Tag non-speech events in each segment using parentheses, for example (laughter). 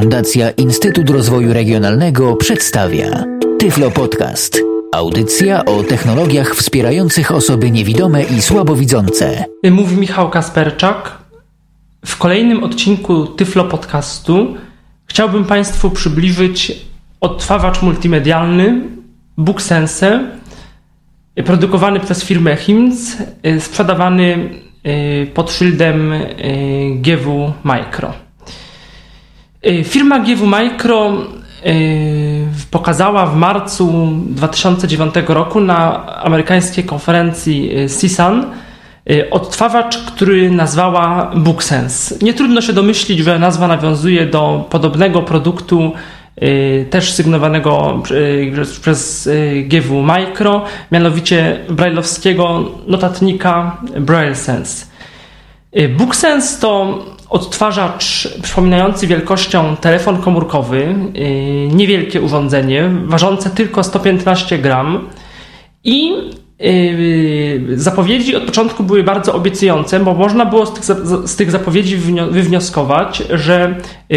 Fundacja Instytut Rozwoju Regionalnego przedstawia Tyflo Podcast. Audycja o technologiach wspierających osoby niewidome i słabowidzące. Mówi Michał Kasperczak. W kolejnym odcinku Tyflo Podcastu chciałbym Państwu przybliżyć odtwarzacz multimedialny BookSense, produkowany przez firmę HIMS, sprzedawany y, pod szyldem y, GW Micro. Y, firma GW Micro pokazała w marcu 2009 roku na amerykańskiej konferencji CSUN odtwarzacz, który nazwała BookSense. Nie trudno się domyślić, że nazwa nawiązuje do podobnego produktu Y, też sygnowanego y, przez y, GW Micro, mianowicie brailleowskiego notatnika BrailleSense. BookSense to odtwarzacz przypominający wielkością telefon komórkowy, niewielkie urządzenie, ważące tylko 115 gram i Yy, zapowiedzi od początku były bardzo obiecujące, bo można było z tych, z tych zapowiedzi wywnioskować, że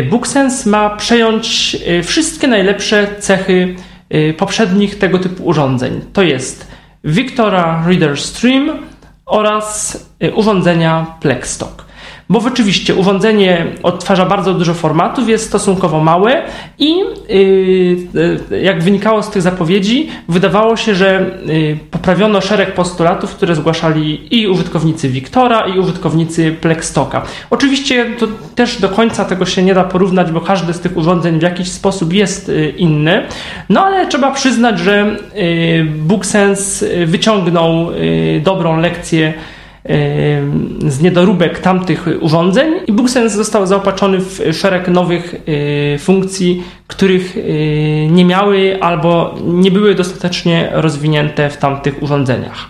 BookSense ma przejąć wszystkie najlepsze cechy poprzednich tego typu urządzeń. To jest Victora Reader Stream oraz urządzenia Plexstock bo rzeczywiście urządzenie odtwarza bardzo dużo formatów, jest stosunkowo małe i yy, jak wynikało z tych zapowiedzi, wydawało się, że yy, poprawiono szereg postulatów, które zgłaszali i użytkownicy Wiktora, i użytkownicy Plexstoka. Oczywiście to też do końca tego się nie da porównać, bo każde z tych urządzeń w jakiś sposób jest inny, no ale trzeba przyznać, że BookSense wyciągnął dobrą lekcję z niedoróbek tamtych urządzeń i BookSense został zaopatrzony w szereg nowych e, funkcji, których e, nie miały albo nie były dostatecznie rozwinięte w tamtych urządzeniach.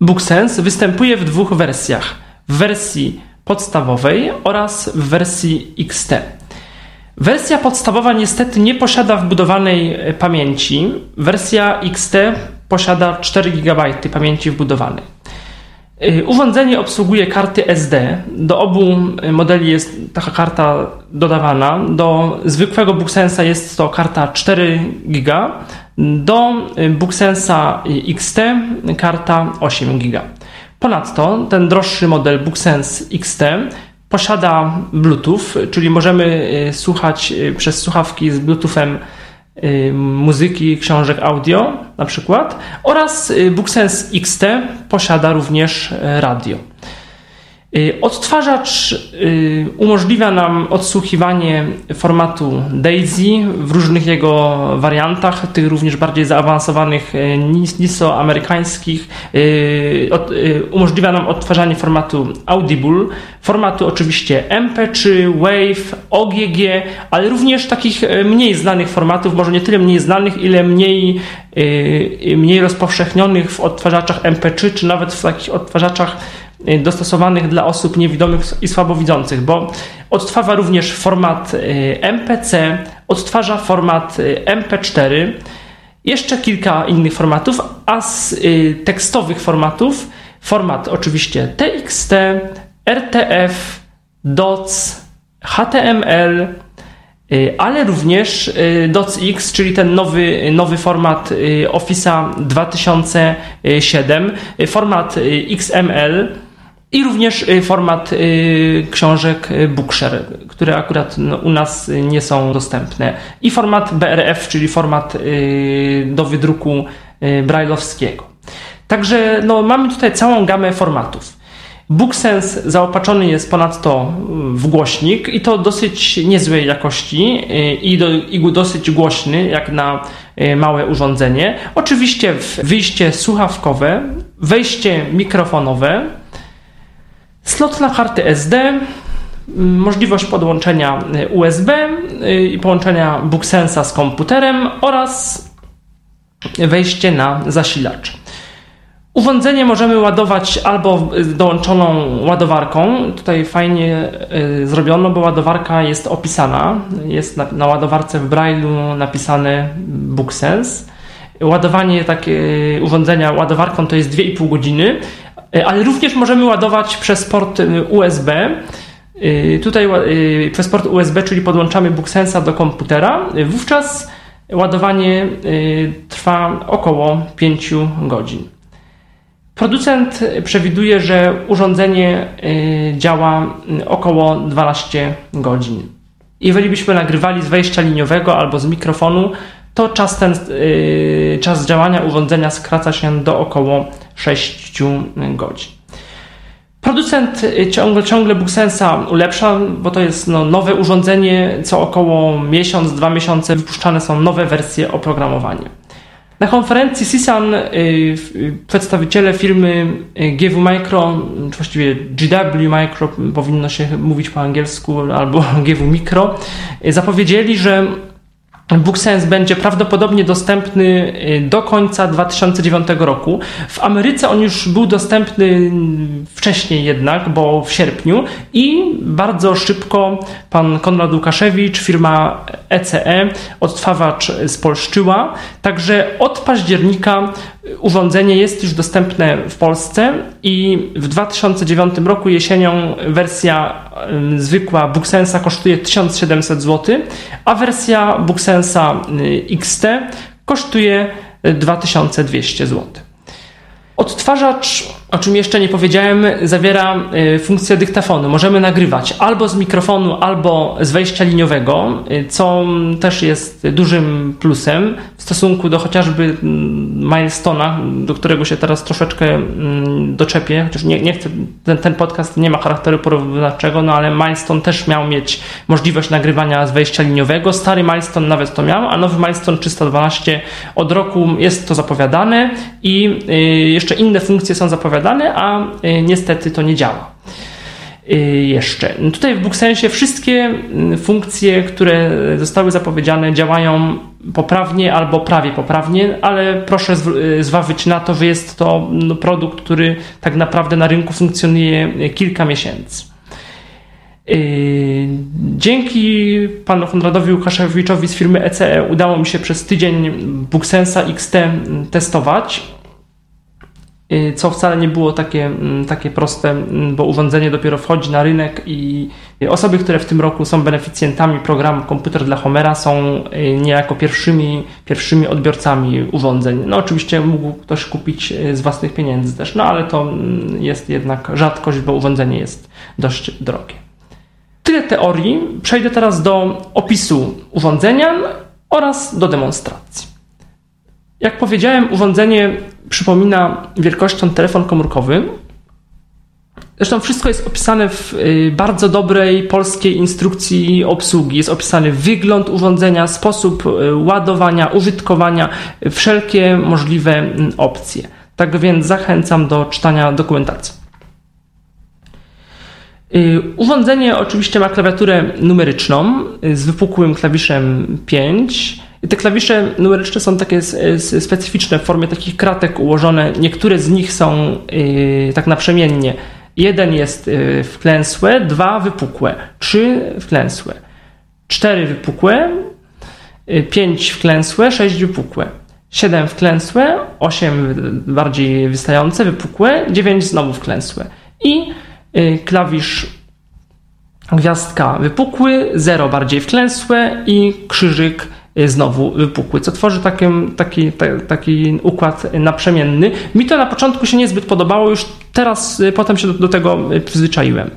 BookSense występuje w dwóch wersjach. W wersji podstawowej oraz w wersji XT. Wersja podstawowa niestety nie posiada wbudowanej pamięci. Wersja XT posiada 4 GB pamięci wbudowanej. Y, urządzenie obsługuje karty SD. Do obu modeli jest taka karta dodawana. Do zwykłego BookSensa jest to karta 4 GB. Do BookSensa XT karta 8 GB. Ponadto ten droższy model BookSense XT posiada Bluetooth, czyli możemy y, słuchać y, przez słuchawki z Bluetoothem Y, muzyki, książek audio na przykład oraz y, BookSense XT posiada również y, radio. Y, odtwarzacz y, umożliwia nam odsłuchiwanie formatu DAISY w różnych jego wariantach, tych również bardziej zaawansowanych, y, niso-amerykańskich. Umożliwia nam odtwarzanie formatu Audible, formatu oczywiście MP3, WAV, OGG, ale również takich mniej znanych formatów, może nie tyle mniej znanych, ile mniej, mniej rozpowszechnionych w odtwarzaczach MP3, czy nawet w takich odtwarzaczach dostosowanych dla osób niewidomych i słabowidzących, bo odtwarza również format y, MPC, odtwarza format y, MP4, jeszcze kilka innych formatów, a z tekstowych formatów format oczywiście TXT, RTF, DOC, HTML, ale również DOCX, czyli ten nowy, nowy format Office'a 2007, format XML, i również y, format y, książek y, Bookshare, które akurat no, u nas nie są dostępne. I format BRF, czyli format do wydruku brailleowskiego. Także no, mamy tutaj całą gamę formatów. BookSense zaopatrzony jest ponadto w głośnik i to dosyć niezłej jakości i, do, i dosyć głośny, jak na małe urządzenie. Oczywiście wyjście słuchawkowe, wejście mikrofonowe, Slot na karty SD, możliwość podłączenia USB i połączenia BookSensa z komputerem oraz wejście na zasilacz. Urządzenie możemy ładować albo dołączoną ładowarką. Tutaj fajnie y, zrobiono, bo ładowarka jest opisana. Jest na, na ładowarce w Braille'u napisane BookSense. Ładowanie takie urządzenia ładowarką to jest 2,5 godziny, ale również możemy ładować przez port e, USB. Tutaj przez port USB, czyli podłączamy BookSensa do komputera, wówczas ładowanie trwa około 5 godzin. Producent przewiduje, że urządzenie działa około 12 godzin. Jeżeli byśmy nagrywali z wejścia liniowego albo z mikrofonu, to czas, ten, czas działania urządzenia skraca się do około 6 godzin. Producent ciągle, ciągle BookSensa ulepsza, bo to jest no, nowe urządzenie, co około miesiąc, dwa miesiące wypuszczane są nowe wersje oprogramowania. Na konferencji CISAN y, przedstawiciele firmy y, GW Micro, czy właściwie GW Micro, powinno się mówić po angielsku, albo (laughs) GW Micro, y, zapowiedzieli, że BookSense będzie prawdopodobnie dostępny y, do końca 2009 roku. W Ameryce on już był dostępny wcześniej jednak, bo w sierpniu i bardzo szybko pan Konrad Łukaszewicz, firma ECE, e, odtwarzacz spolszczyła. Także od października urządzenie jest już dostępne w Polsce i w 2009 roku jesienią wersja zwykła BookSensa kosztuje 1700 zł, a wersja BookSensa y, XT kosztuje 2200 zł. Odtwarzacz, o czym jeszcze nie powiedziałem, zawiera y, funkcję dyktafonu. Możemy nagrywać albo z mikrofonu, albo z wejścia liniowego, y, co też jest dużym plusem w stosunku do chociażby mm, Milestone'a, do którego się teraz troszeczkę mm, doczepię, chociaż nie, nie chcę, ten, ten podcast nie ma charakteru porównawczego, no ale Milestone też miał mieć możliwość nagrywania z wejścia liniowego. Stary Milestone nawet to miał, a nowy Milestone 312 od roku jest to zapowiadane i y, jeszcze inne funkcje są zapowiadane, a niestety to nie działa. Y, jeszcze. Tutaj w BookSensie wszystkie mm, funkcje, które zostały zapowiedziane, działają poprawnie albo prawie poprawnie, ale proszę y, zważyć na to, że jest to no, produkt, który tak naprawdę na rynku funkcjonuje kilka miesięcy. Y, dzięki panu Konradowi Łukaszewiczowi z firmy ECE e udało mi się przez tydzień BookSensa XT testować. Y, co wcale nie było takie, mm, takie proste, mm, bo urządzenie dopiero wchodzi na rynek i osoby, które w tym roku są beneficjentami programu Komputer dla Homera są y, niejako pierwszymi, pierwszymi odbiorcami urządzeń. No oczywiście mógł ktoś kupić y, z własnych pieniędzy też, no ale to mm, jest jednak rzadkość, bo urządzenie jest dość drogie. Tyle teorii. Przejdę teraz do opisu urządzenia oraz do demonstracji. Jak powiedziałem, urządzenie przypomina wielkością telefon komórkowy. Zresztą wszystko jest opisane w y, bardzo dobrej polskiej instrukcji obsługi. Jest opisany wygląd urządzenia, sposób y, ładowania, użytkowania, wszelkie możliwe mm, opcje. Tak więc zachęcam do czytania dokumentacji. Y, urządzenie oczywiście ma klawiaturę numeryczną z wypukłym klawiszem 5 te klawisze numeryczne są takie specyficzne w formie takich kratek ułożone. Niektóre z nich są yy, tak naprzemiennie. Jeden jest yy, wklęsłe, dwa wypukłe, trzy wklęsłe, cztery wypukłe, yy, pięć wklęsłe, sześć wypukłe, siedem wklęsłe, osiem bardziej wystające, wypukłe, dziewięć znowu wklęsłe. I yy, klawisz gwiazdka wypukły, zero bardziej wklęsłe i krzyżyk Y, znowu wypukły, co tworzy taki, taki, taki układ naprzemienny. Mi to na początku się niezbyt podobało, już teraz y, potem się do, do tego przyzwyczaiłem.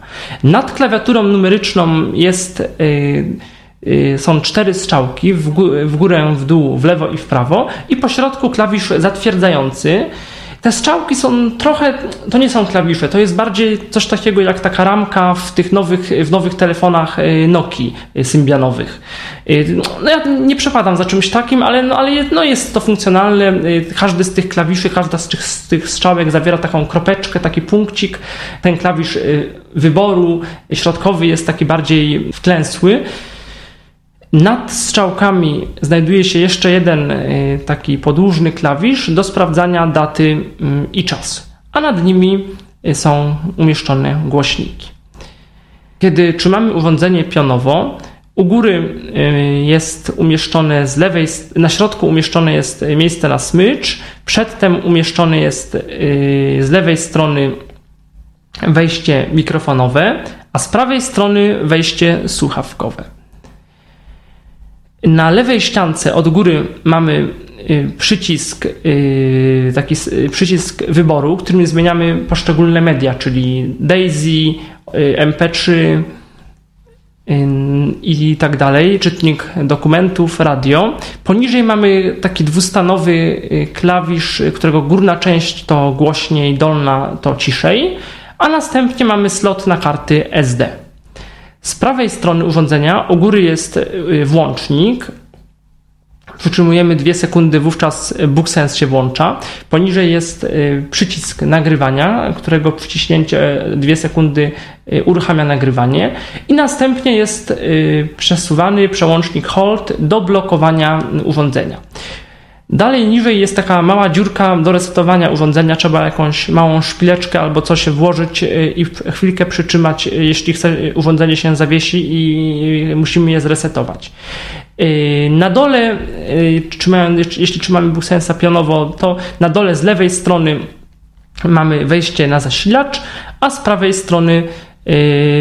Nad klawiaturą numeryczną jest y, są cztery strzałki w, górę, w dół, w lewo i w prawo i po środku klawisz zatwierdzający. Te strzałki są trochę, to nie są klawisze, to jest bardziej coś takiego jak taka ramka w tych nowych, w nowych telefonach y, Nokii y, symbianowych. Y, no ja nie przepadam za czymś takim, ale, no, ale no jest to funkcjonalne. Każdy z tych klawiszy, każda z tych, z tych strzałek zawiera taką kropeczkę, taki punkcik. Ten klawisz wyboru środkowy jest taki bardziej wklęsły. Nad strzałkami znajduje się jeszcze jeden y, taki podłużny klawisz do sprawdzania daty mm, i czasu, a nad nimi y, są umieszczone głośniki. Kiedy trzymamy urządzenie pionowo, u góry y, jest umieszczone z lewej, na środku umieszczone jest miejsce na smycz, przedtem umieszczone jest z lewej strony wejście mikrofonowe, a z prawej strony wejście słuchawkowe. Na lewej ściance od góry mamy y, przycisk, y, taki przycisk wyboru, którym zmieniamy poszczególne media, czyli Daisy, MP3 i tak dalej, czytnik dokumentów, radio. Poniżej mamy taki dwustanowy y, klawisz, którego górna część to głośniej, dolna to ciszej, a następnie mamy slot na karty SD. Z prawej strony urządzenia u góry jest y, włącznik. Przytrzymujemy dwie sekundy, wówczas BookSense się włącza. Poniżej jest y, przycisk nagrywania, którego przyciśnięcie dwie sekundy y, uruchamia nagrywanie. I następnie jest przesuwany przełącznik Hold do blokowania urządzenia. Dalej niżej jest taka mała dziurka do resetowania urządzenia. Trzeba jakąś małą szpileczkę albo coś włożyć y, i chwilkę przytrzymać, y, jeśli chce, y, urządzenie się zawiesi i musimy je zresetować. Na dole, jeśli trzymamy BookSensa pionowo, to na dole z lewej strony mamy wejście na zasilacz, a z prawej strony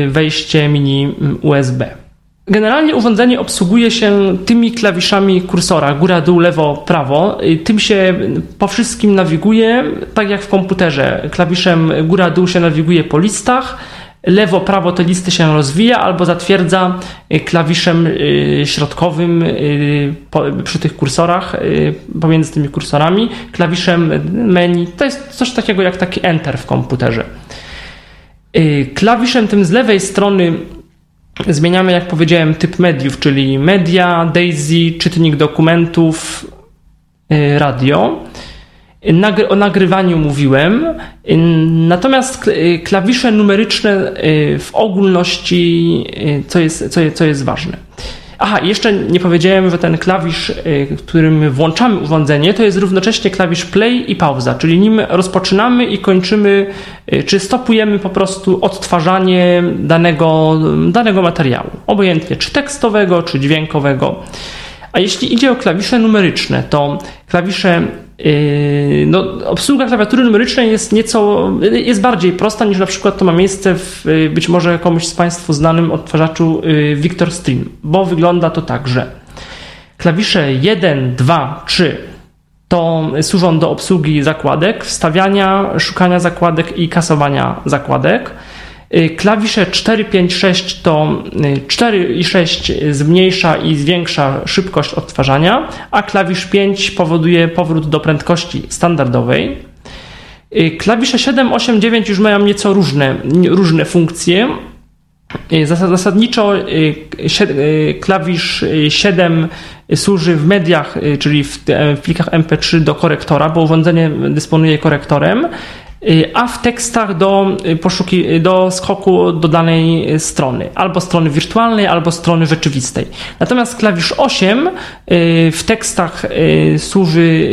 wejście mini USB. Generalnie urządzenie obsługuje się tymi klawiszami kursora, góra, dół, lewo, prawo. Tym się po wszystkim nawiguje, tak jak w komputerze. Klawiszem góra, dół się nawiguje po listach, lewo, prawo te listy się rozwija albo zatwierdza klawiszem y, środkowym y, przy tych kursorach, y, pomiędzy tymi kursorami, klawiszem menu. To jest coś takiego jak taki Enter w komputerze. Klawiszem tym z lewej strony Zmieniamy, jak powiedziałem, typ mediów, czyli media, Daisy, czytnik dokumentów, y, radio. O nagrywaniu mówiłem, y, natomiast y, klawisze numeryczne w ogólności, co jest, co jest, co jest ważne. Aha, jeszcze nie powiedziałem, że ten klawisz, y, którym włączamy urządzenie, to jest równocześnie klawisz play i pauza, czyli nim rozpoczynamy i kończymy, y, czy stopujemy po prostu odtwarzanie danego, danego materiału, obojętnie czy tekstowego, czy dźwiękowego. A jeśli idzie o klawisze numeryczne, to klawisze Yy, no, obsługa klawiatury numerycznej jest nieco, jest bardziej prosta niż na przykład to ma miejsce w yy, być może komuś z Państwu znanym odtwarzaczu yy, Victor Stream, bo wygląda to tak, że klawisze 1, 2, 3 to służą do obsługi zakładek, wstawiania, szukania zakładek i kasowania zakładek. Y, klawisze 4, 5, 6 to 4 y, i 6 zmniejsza i zwiększa szybkość odtwarzania, a klawisz 5 powoduje powrót do prędkości standardowej. Y, klawisze 7, 8, 9 już mają nieco różne, różne funkcje. Zasadniczo klawisz 7 służy w mediach, czyli w plikach MP3 do korektora, bo urządzenie dysponuje korektorem. Y, a w tekstach do, y, poszuki, y, do skoku do danej strony, albo strony wirtualnej, albo strony rzeczywistej. Natomiast klawisz 8 w tekstach służy,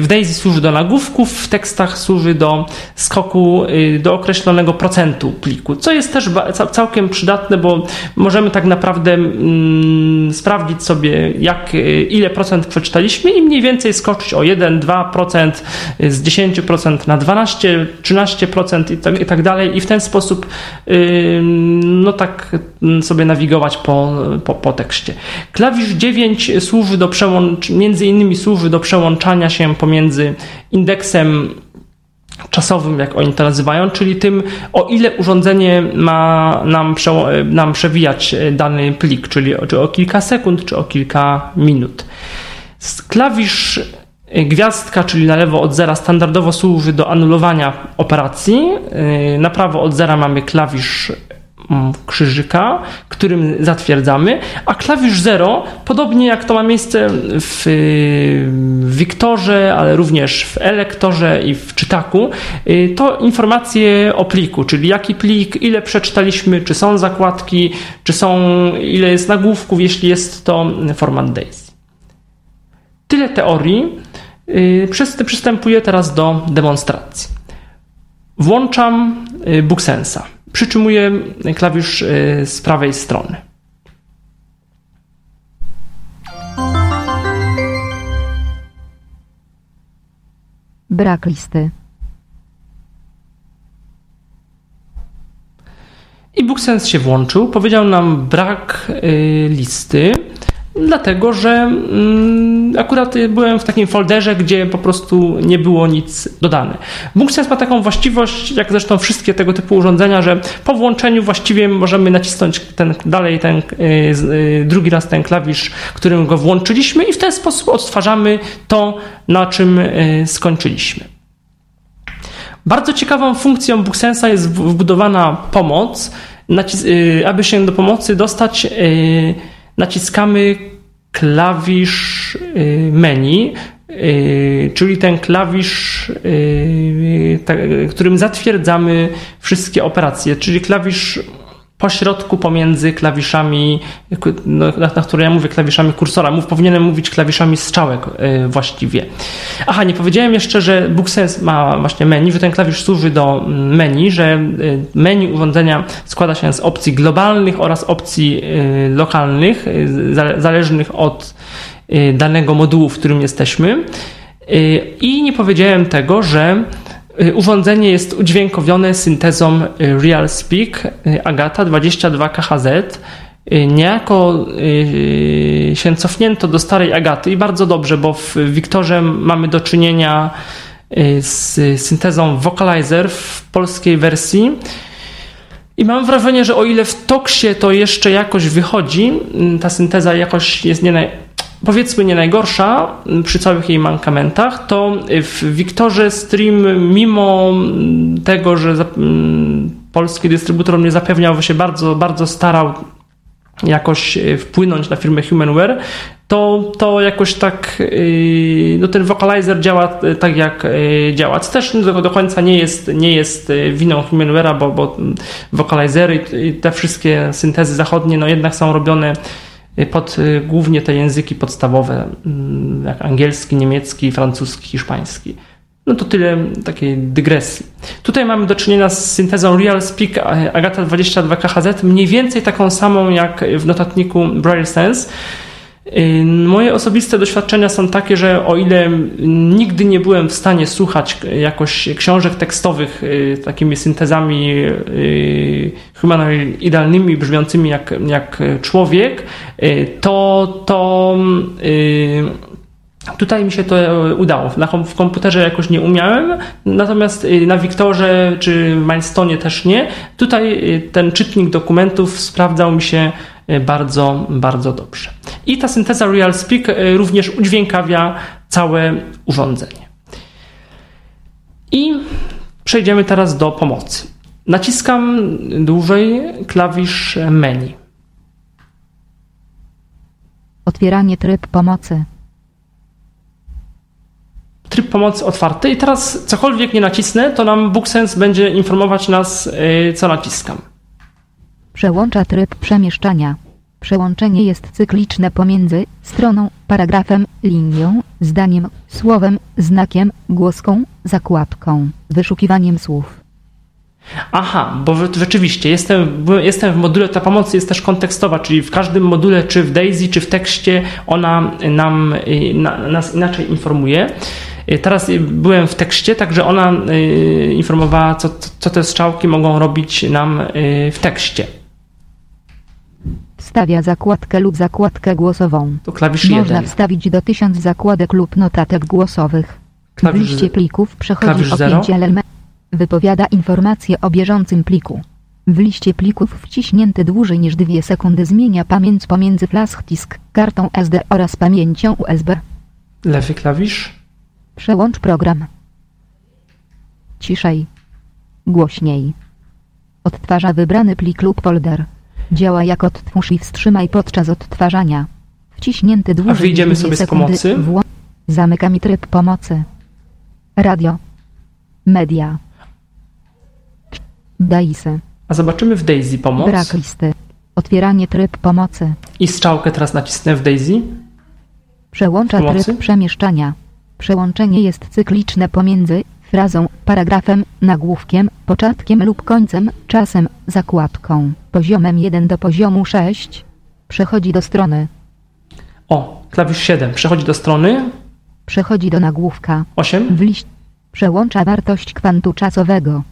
w Daisy służy do nagłówków, w tekstach służy do skoku do określonego procentu pliku, co jest też całkiem przydatne, bo możemy tak naprawdę mm, sprawdzić sobie, jak, ile procent przeczytaliśmy i mniej więcej skoczyć o 1-2% z 10% na 12%, 13% i tak, i tak dalej i w ten sposób no tak sobie nawigować po, po, po tekście. Klawisz 9 służy do przełącz, między innymi służy do przełączania się pomiędzy indeksem czasowym, jak oni to nazywają, czyli tym, o ile urządzenie ma nam, prze, nam przewijać dany plik, czyli czy o kilka sekund, czy o kilka minut. Klawisz Gwiazdka, czyli na lewo od zera, standardowo służy do anulowania operacji. Na prawo od zera mamy klawisz mm, krzyżyka, którym zatwierdzamy, a klawisz 0, podobnie jak to ma miejsce w Wiktorze, ale również w Elektorze i w Czytaku, y, to informacje o pliku, czyli jaki plik, ile przeczytaliśmy, czy są zakładki, czy są, ile jest nagłówków, jeśli jest to format DAISY. Tyle teorii. Y, przystępuję teraz do demonstracji. Włączam y, BookSensa. Przytrzymuję klawisz y, z prawej strony. Brak listy. I BookSense się włączył, powiedział nam brak listy, dlatego że mm, akurat byłem w takim folderze, gdzie po prostu nie było nic dodane. BookSense ma taką właściwość, jak zresztą wszystkie tego typu urządzenia, że po włączeniu właściwie możemy nacisnąć ten, dalej ten y, y, drugi raz ten klawisz, którym go włączyliśmy i w ten sposób odtwarzamy to, na czym y, skończyliśmy. Bardzo ciekawą funkcją BookSense'a jest wbudowana pomoc. Nacis- aby się do pomocy dostać, naciskamy klawisz y, menu, y, czyli ten klawisz, y, którym zatwierdzamy wszystkie operacje, czyli klawisz pośrodku pomiędzy klawiszami, no, na, na które ja mówię klawiszami kursora. Mów, powinienem mówić klawiszami strzałek yy, właściwie. Aha, nie powiedziałem jeszcze, że BookSense ma właśnie menu, że ten klawisz służy do mm, menu, że y, menu urządzenia składa się z opcji globalnych oraz opcji yy, lokalnych, yy, zależnych od danego modułu, w którym jesteśmy. I nie powiedziałem tego, że urządzenie jest udźwiękowione syntezą y, RealSpeak y, Agata 22KHZ. Niejako się cofnięto do starej Agaty i bardzo dobrze, bo w Wiktorze mamy do czynienia z syntezą Vocalizer w polskiej wersji. I mam wrażenie, że o ile w Toksie to jeszcze jakoś wychodzi, ta synteza jakoś jest nie, powiedzmy nie najgorsza przy całych jej mankamentach, to w Wiktorze Stream, mimo tego, że polski dystrybutor mnie zapewniał, się bardzo, bardzo starał jakoś e, wpłynąć na firmę Humanware, to, to jakoś tak, e, no ten vocalizer działa e, tak jak działa. Co też do, do końca nie jest, nie jest winą Humanware'a, bo, bo vocalizery i te wszystkie syntezy zachodnie no jednak są robione pod y, głównie te języki podstawowe, mm, jak angielski, niemiecki, francuski, hiszpański. No to tyle takiej dygresji. Tutaj mamy do czynienia z syntezą RealSpeak Agata 22KHZ, mniej więcej taką samą jak w notatniku Braille Sense. Y, moje osobiste doświadczenia są takie, że o ile nigdy nie byłem w stanie słuchać jakoś książek tekstowych y, takimi syntezami y, humanoidalnymi, brzmiącymi jak, jak człowiek, to, to Tutaj mi się to udało. w komputerze jakoś nie umiałem, natomiast na Wiktorze czy w Mindstone też nie. Tutaj ten czytnik dokumentów sprawdzał mi się bardzo, bardzo dobrze. I ta synteza RealSpeak e, również udźwiękawia całe urządzenie. I przejdziemy teraz do pomocy. Naciskam dłużej klawisz menu. Otwieranie tryb pomocy. Tryb pomocy otwarty i teraz cokolwiek nie nacisnę, to nam BookSense będzie informować nas, e, co naciskam. Przełącza tryb przemieszczania. Przełączenie jest cykliczne pomiędzy stroną, paragrafem, linią, zdaniem, słowem, znakiem, głoską, zakładką, wyszukiwaniem słów. Aha, bo rzeczywiście jestem, jestem w module, ta pomoc jest też kontekstowa, czyli w każdym module, czy w Daisy, czy w tekście, ona nam, na, nas inaczej informuje. Teraz byłem w tekście, także ona y, informowała, co, co te strzałki mogą robić nam y, w tekście. Wstawia zakładkę lub zakładkę głosową. To klawisz Można 1. wstawić do 1000 zakładek lub notatek głosowych. Klawisz w liście plików przechodzi klawisz opięcie element. Wypowiada informacje o bieżącym pliku. W liście plików wciśnięty dłużej niż 2 sekundy zmienia pamięć pomiędzy flash disk, kartą SD oraz pamięcią USB. Lewy klawisz. Przełącz program. Ciszej. Głośniej. Odtwarza wybrany plik lub folder. Działa jak odtwórz i wstrzymaj podczas odtwarzania. Wciśnięty dłużej. A wyjdziemy sobie z pomocy. Wło- Zamykam tryb pomocy. Radio. Media. Daisy. A zobaczymy w Daisy pomoc. Brak listy. Otwieranie tryb pomocy. I strzałkę teraz nacisnę w Daisy. Przełącza Pomocy? tryb przemieszczania. Przełączenie jest cykliczne pomiędzy frazą, paragrafem, nagłówkiem, początkiem lub końcem, czasem, zakładką, poziomem 1 do poziomu 6. Przechodzi do strony. O, klawisz 7. Przechodzi do strony. Przechodzi do nagłówka. 8. W liść. Przełącza wartość kwantu czasowego.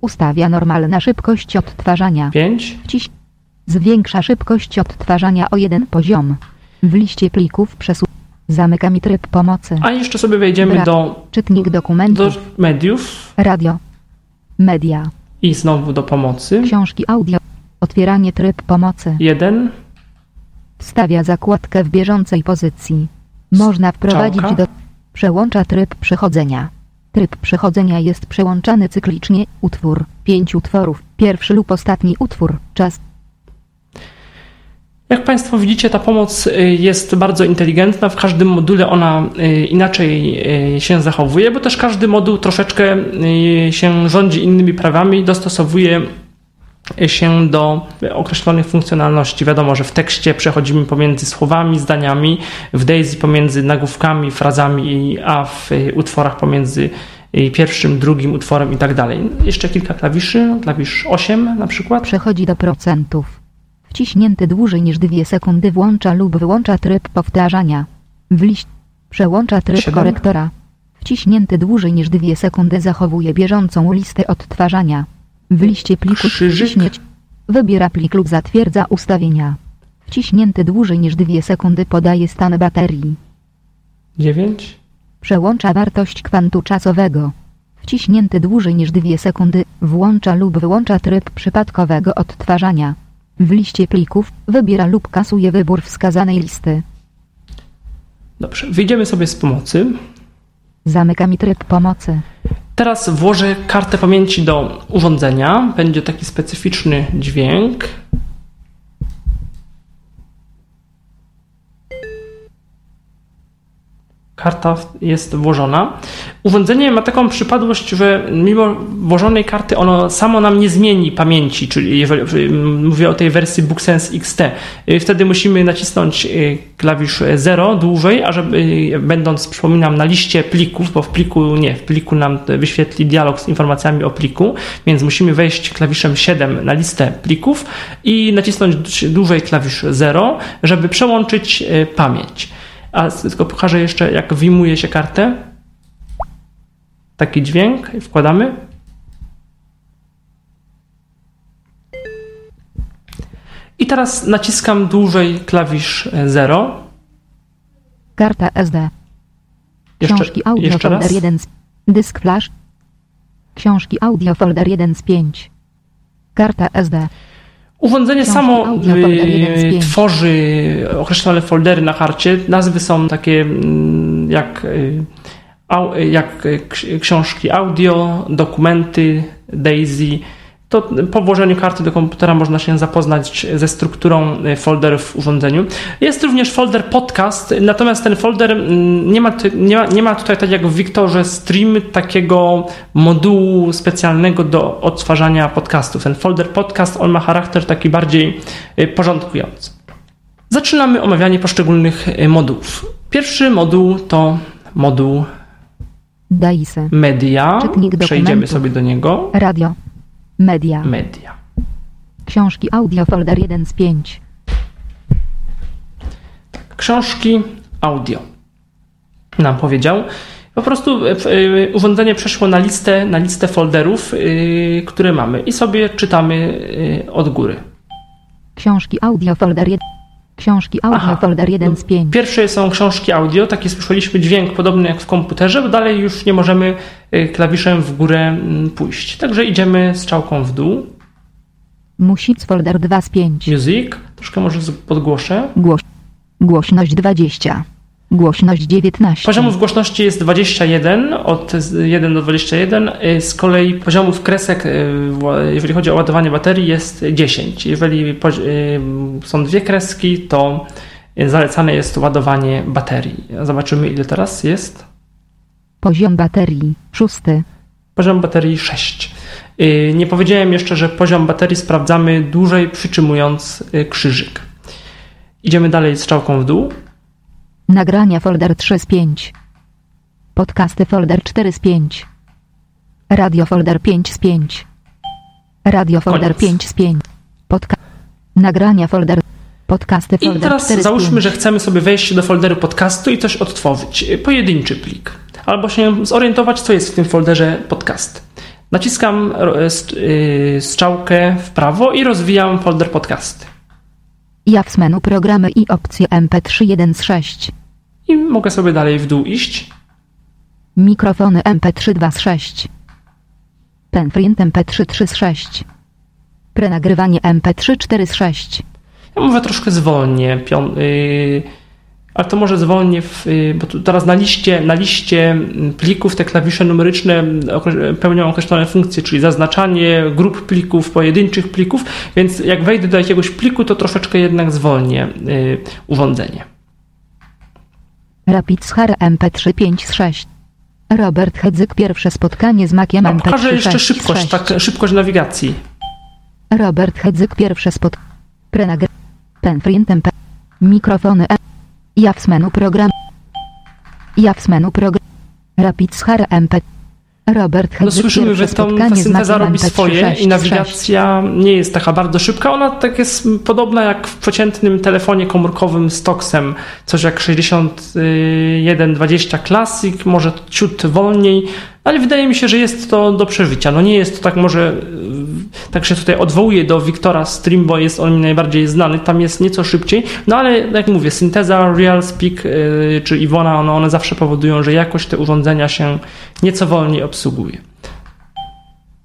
Ustawia normalna szybkość odtwarzania. 5. Wciś. Zwiększa szybkość odtwarzania o jeden poziom. W liście plików przesu. Zamyka mi tryb pomocy. A jeszcze sobie wejdziemy Brak. do, Czytnik do dokumentów. mediów Radio. Media. i znowu do pomocy. Książki audio. Otwieranie tryb pomocy. 1. Wstawia zakładkę w bieżącej pozycji. Można wprowadzić Strzałka. do... Przełącza tryb przechodzenia. Tryb przechodzenia jest przełączany cyklicznie. Utwór. Pięć utworów. Pierwszy lub ostatni utwór. Czas. Jak Państwo widzicie, ta pomoc y, jest bardzo inteligentna. W każdym module ona y, inaczej y, się zachowuje, bo też każdy moduł troszeczkę się rządzi innymi prawami, dostosowuje się do określonych funkcjonalności. Wiadomo, że w tekście przechodzimy pomiędzy słowami, zdaniami, w Daisy pomiędzy nagłówkami, frazami, a w utworach pomiędzy pierwszym, drugim utworem i tak dalej. Jeszcze kilka klawiszy, klawisz 8 na przykład. Przechodzi do procentów. Wciśnięty dłużej niż 2 sekundy włącza lub wyłącza tryb powtarzania. W liść. Przełącza tryb Siedem. korektora. Wciśnięty dłużej niż 2 sekundy zachowuje bieżącą listę odtwarzania. W liście pliku wciśnięć. Wybiera plik lub zatwierdza ustawienia. Wciśnięty dłużej niż 2 sekundy podaje stan baterii. 9. Przełącza wartość kwantu czasowego. Wciśnięty dłużej niż 2 sekundy włącza lub wyłącza tryb przypadkowego odtwarzania. W liście plików wybiera lub kasuje wybór wskazanej listy. Dobrze, wyjdziemy sobie z pomocy. Zamyka mi tryb pomocy. Teraz włożę kartę pamięci do urządzenia. Będzie taki specyficzny dźwięk. Karta jest włożona. Urządzenie ma taką przypadłość, że mimo włożonej karty ono samo nam nie zmieni pamięci, czyli jeżeli mówię o tej wersji BookSense XT. y, Wtedy musimy nacisnąć y, klawisz 0 dłużej, a żeby y, będąc, przypominam, na liście plików, bo w pliku nie, w pliku nam wyświetli dialog z informacjami o pliku, więc musimy wejść klawiszem 7 na listę plików i nacisnąć dłużej klawisz 0, żeby przełączyć pamięć. A tylko pokażę jeszcze, jak wyjmuje się kartę. Taki dźwięk, wkładamy. I teraz naciskam dłużej klawisz 0. Karta SD. Jeszcze, Książki audio jeszcze folder raz. 1 z... Dysk flash. Książki audio folder 1 z 5. Karta SD. Urządzenie samo y, tworzy określone foldery na karcie. Nazwy są takie mm, jak, y, jak y, ks- książki audio, dokumenty, Daisy. To po włożeniu karty do komputera można się zapoznać ze strukturą y, folderów w urządzeniu. Jest również folder podcast, natomiast ten folder mm, nie ma, nie ma, nie ma tutaj, tak jak w Wiktorze Stream, takiego modułu specjalnego do odtwarzania podcastów. Ten folder podcast, on ma charakter taki bardziej y, porządkujący. Zaczynamy omawianie poszczególnych y, modułów. Pierwszy moduł to moduł Daisy. media. Przejdziemy sobie do niego. Radio. Media. Media. Książki audio folder 1 z 5. Książki audio. Nam powiedział. Po prostu e, e, urządzenie przeszło na listę, na listę folderów, e, które mamy i sobie czytamy od góry. Książki audio folder 1. Książki audio Aha. folder 1 z 5. Pierwsze są książki audio, taki słyszeliśmy dźwięk podobny jak w komputerze, bo dalej już nie możemy e, klawiszem w górę mm, pójść. Także idziemy strzałką w dół. Music folder 2 z 5. Music, troszkę może z- podgłoszę. Głoś... Głośność 20. Głośność 19. Poziomów głośności jest 21, od z- 1 do 21. y, Z kolei poziomów kresek, y, jeżeli chodzi o ładowanie baterii, jest 10. Jeżeli y, są dwie kreski, to zalecane jest ładowanie baterii. Zobaczymy, ile teraz jest. Poziom baterii. 6. Poziom baterii 6. Y, Nie powiedziałem jeszcze, że poziom baterii sprawdzamy dłużej, przytrzymując krzyżyk. Idziemy dalej strzałką w dół. Nagrania folder 3 z 5. Podcasty folder 4 z 5. Radio folder 5 z 5. Radio folder Koniec. 5 z 5. Podca... Nagrania folder. Podcasty I folder teraz 4 z załóżmy, 5. że chcemy sobie wejść do folderu podcastu i coś odtworzyć. Pojedynczy plik. Albo się zorientować, co jest w tym folderze podcast. Naciskam y, strzałkę w prawo i rozwijam folder podcasty. Ja w menu programy i opcje MP3 1 z 6. I mogę sobie dalej w dół iść. Mikrofony MP3 2 z 6. Penfrint MP3 3 z 6. Prenagrywanie MP3 4 z 6. Ja mówię troszkę zwolnię. Pion, yy, ale to może zwolnię, w, yy, bo teraz na liście, na liście plików te klawisze numeryczne pełnią określone funkcje, czyli zaznaczanie grup plików, pojedynczych plików, więc jak wejdę do jakiegoś pliku, to troszeczkę jednak zwolnię yy, urządzenie. Rapid Schar MP3 5 z 6. Robert Hedzyk, pierwsze spotkanie z Maciem MP3 Pokażę jeszcze szybkość, tak, szybkość nawigacji. Robert Hedzyk, pierwsze spotkanie. Prenagr. Penfrint MP. Mikrofony E. Ja w menu program. Ja w menu program. Rapid Schar MP. Robert no słyszymy, że tam ta synteza robi swoje i nawigacja nie jest taka bardzo szybka. Ona tak jest podobna jak w przeciętnym telefonie komórkowym z Toxem. Coś jak 6120 Classic, może ciut wolniej, ale wydaje mi się, że jest to do przeżycia. No nie jest to tak może, tak się tutaj odwołuję do Wiktora Stream, bo jest on mi najbardziej znany, tam jest nieco szybciej, no ale jak mówię, synteza, Real Speak yy, czy Iwona, one, one zawsze powodują, że jakoś te urządzenia się nieco wolniej obsługuje.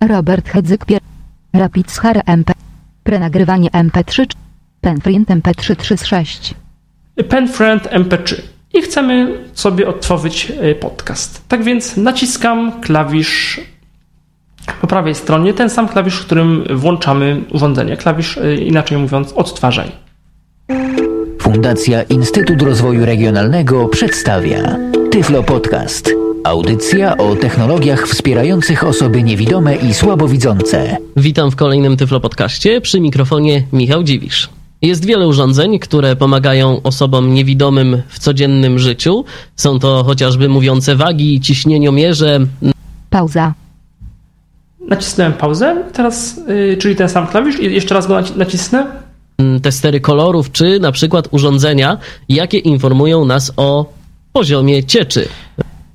Robert Hedzyk, Rapid Schar MP, prenagrywanie MP3, Penfriend MP3 36. Penfriend MP3 i chcemy sobie odtworzyć e, podcast. Tak więc naciskam klawisz po prawej stronie, ten sam klawisz, którym włączamy urządzenie. Klawisz, e, inaczej mówiąc, odtwarzaj. Fundacja Instytut Rozwoju Regionalnego przedstawia Tyflo Podcast. Audycja o technologiach wspierających osoby niewidome i słabowidzące. Witam w kolejnym Tyflo Podcaście przy mikrofonie Michał Dziwisz. Jest wiele urządzeń, które pomagają osobom niewidomym w codziennym życiu. Są to chociażby mówiące wagi, ciśnieniomierze. Pauza. Nacisnąłem pauzę, teraz, yy, czyli ten sam klawisz, i jeszcze raz go nacisnę. Testery kolorów, czy na przykład urządzenia, jakie informują nas o poziomie cieczy.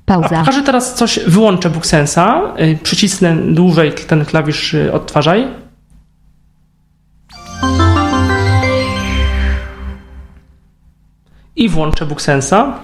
Pauza. Pokażę teraz coś, wyłączę BookSensa, yy, przycisnę dłużej ten klawisz yy, odtwarzaj. I włączę BookSensa.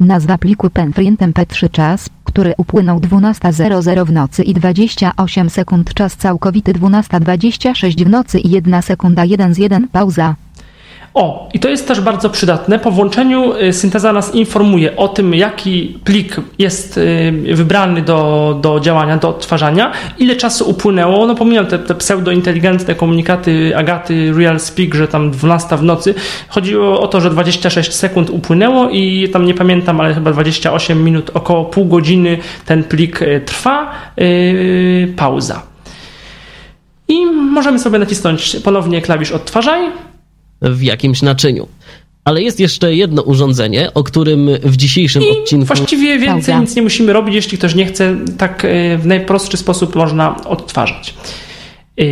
Nazwa pliku Penfrint MP3 czas, który upłynął 12.00 w nocy i 28 sekund czas całkowity 12.26 w nocy i 1 sekunda 1 z 1 pauza. O, i to jest też bardzo przydatne. Po włączeniu y, synteza nas informuje o tym, jaki plik jest y, wybrany do, do działania, do odtwarzania, ile czasu upłynęło. No pomijam te, te pseudointeligentne komunikaty Agaty Real Speak, że tam 12 w nocy. Chodziło o to, że 26 sekund upłynęło i tam nie pamiętam, ale chyba 28 minut, około pół godziny ten plik y, trwa. Yy, pauza. I możemy sobie nacisnąć ponownie klawisz odtwarzaj w jakimś naczyniu. Ale jest jeszcze jedno urządzenie, o którym w dzisiejszym I odcinku. Właściwie więcej nic nie musimy robić, jeśli ktoś nie chce, tak e, w najprostszy sposób można odtwarzać. E,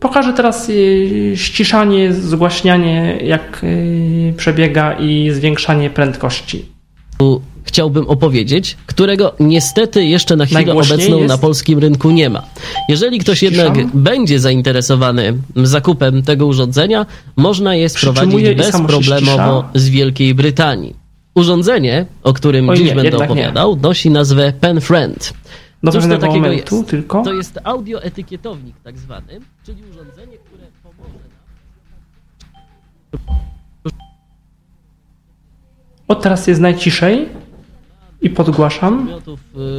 pokażę teraz e, ściszanie, zgłaśnianie, jak przebiega i zwiększanie prędkości chciałbym opowiedzieć, którego niestety jeszcze na chwilę obecną jest? na polskim rynku nie ma. Jeżeli ktoś jednak będzie zainteresowany zakupem tego urządzenia, można je sprowadzić bezproblemowo z Wielkiej Brytanii. Urządzenie, o którym Oj, dziś nie, będę opowiadał, nie. nosi nazwę PenFriend. Do Cóż to takiego jest? Tylko? To jest audioetykietownik tak zwany, czyli urządzenie, które pomoże nam... O, teraz jest najciszej i podgłaszam.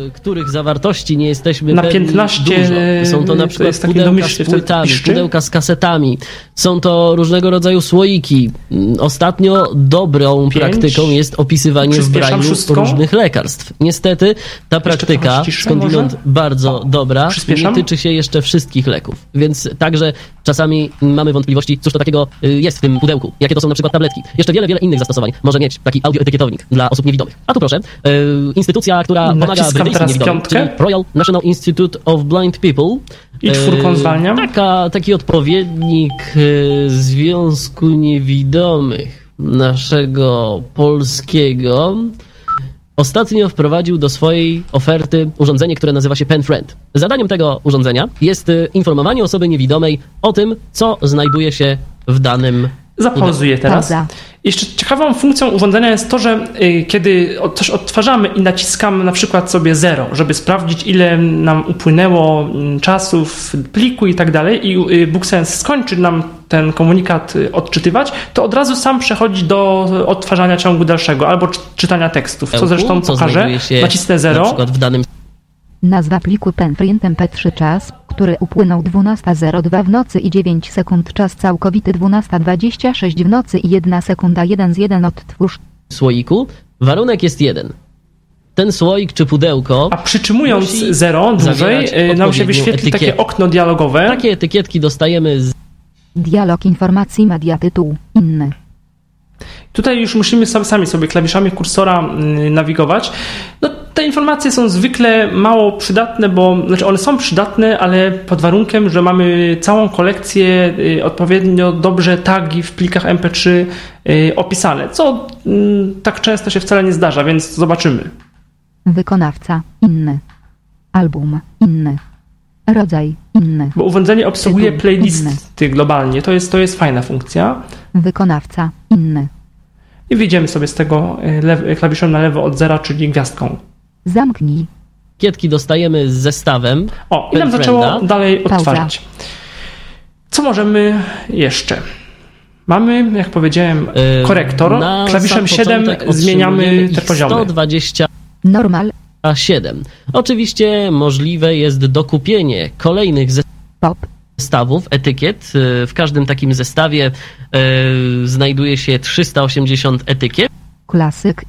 Y, których zawartości nie jesteśmy na 15 dużo. Są to na przykład to pudełka z płytami, pudełka z kasetami. Są to różnego rodzaju słoiki. Mm, ostatnio dobrą 5. praktyką jest opisywanie w różnych lekarstw. Niestety ta praktyka, skądinąd bardzo dobra, nie tyczy się jeszcze wszystkich leków. Więc także czasami mamy wątpliwości, cóż to takiego y, jest w tym pudełku. Jakie to są na przykład tabletki. Jeszcze wiele, wiele innych zastosowań może mieć taki audioetykietownik dla osób niewidomych. A tu proszę, y, instytucja, która pomaga brytyjskim niewidomym, czyli Royal National Institute of Blind People. I czwórką e, zwalniam. Taka, taki odpowiednik e, Związku Niewidomych naszego polskiego ostatnio wprowadził do swojej oferty urządzenie, które nazywa się PenFriend. Zadaniem tego urządzenia jest y, informowanie osoby niewidomej o tym, co znajduje się w danym Zapauzuję teraz. Pauza. Jeszcze ciekawą funkcją urządzenia jest to, że y, kiedy coś odtwarzamy i naciskamy na przykład sobie 0, żeby sprawdzić ile nam upłynęło mm, czasu w pliku i tak dalej i y, BookSense skończy nam ten komunikat y, odczytywać, to od razu sam przechodzi do odtwarzania ciągu dalszego albo czytania tekstów, co zresztą pokażę. Nacisnę 0. Na przykład w danym Nazwa pliku penprint mp3 czas, który upłynął 12.02 w nocy i 9 sekund czas całkowity 12.26 w nocy i 1 sekunda 1 z 1 odtwórz. Słoiku warunek jest jeden. Ten słoik czy pudełko. A przytrzymując 0 dłużej, y, nam się wyświetli etykiet. takie okno dialogowe. Takie etykietki dostajemy z. Dialog informacji media tytuł inny. Tutaj już musimy sami sobie klawiszami kursora mm, nawigować. No, te informacje są zwykle mało przydatne, bo znaczy one są przydatne, ale pod warunkiem, że mamy całą kolekcję y, odpowiednio dobrze tagi w plikach MP3 y, opisane, co mm, tak często się wcale nie zdarza, więc zobaczymy. Wykonawca inny. Album inny. Rodzaj inny. Bo urządzenie obsługuje playlisty globalnie. To jest, to jest fajna funkcja. Wykonawca inny. I wyjdziemy sobie z tego y, klawiszem na lewo od zera, czyli gwiazdką. Zamknij. Kietki dostajemy z zestawem. O, i nam zaczęło dalej odtwarzać. Co możemy jeszcze? Mamy, jak powiedziałem, korektor. Na Klawiszem 7 zmieniamy te poziomy. 120 normal a 7. Oczywiście możliwe jest dokupienie kolejnych zestawów, etykiet. W każdym takim zestawie yy, znajduje się 380 etykiet. Klasyk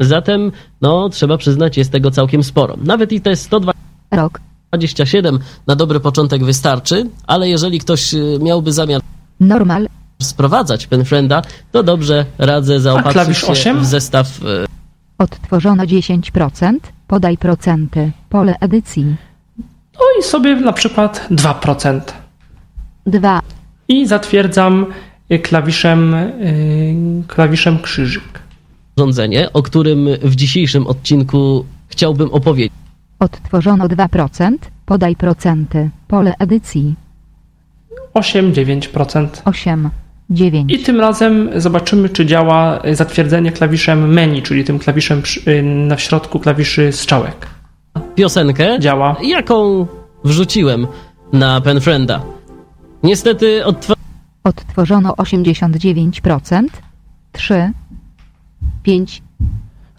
Zatem, no, trzeba przyznać, jest tego całkiem sporo. Nawet i te 127 na dobry początek wystarczy, ale jeżeli ktoś y, miałby zamiar Normal. sprowadzać Penfrienda, to dobrze radzę zaopatrzyć się 8? w zestaw. Y, Odtworzono 10%, podaj procenty, pole edycji. No i sobie na przykład 2%. 2. I zatwierdzam y, klawiszem, klawiszem krzyżyk urządzenie, o którym w dzisiejszym odcinku chciałbym opowiedzieć. Odtworzono 2%, podaj procenty, pole edycji. 8-9%. 8. 9. I tym razem zobaczymy, czy działa zatwierdzenie klawiszem menu, czyli tym klawiszem y, na środku klawiszy strzałek. Piosenkę, działa. jaką wrzuciłem na Penfrienda. Niestety odtw odtworzono 89%, 3, 5.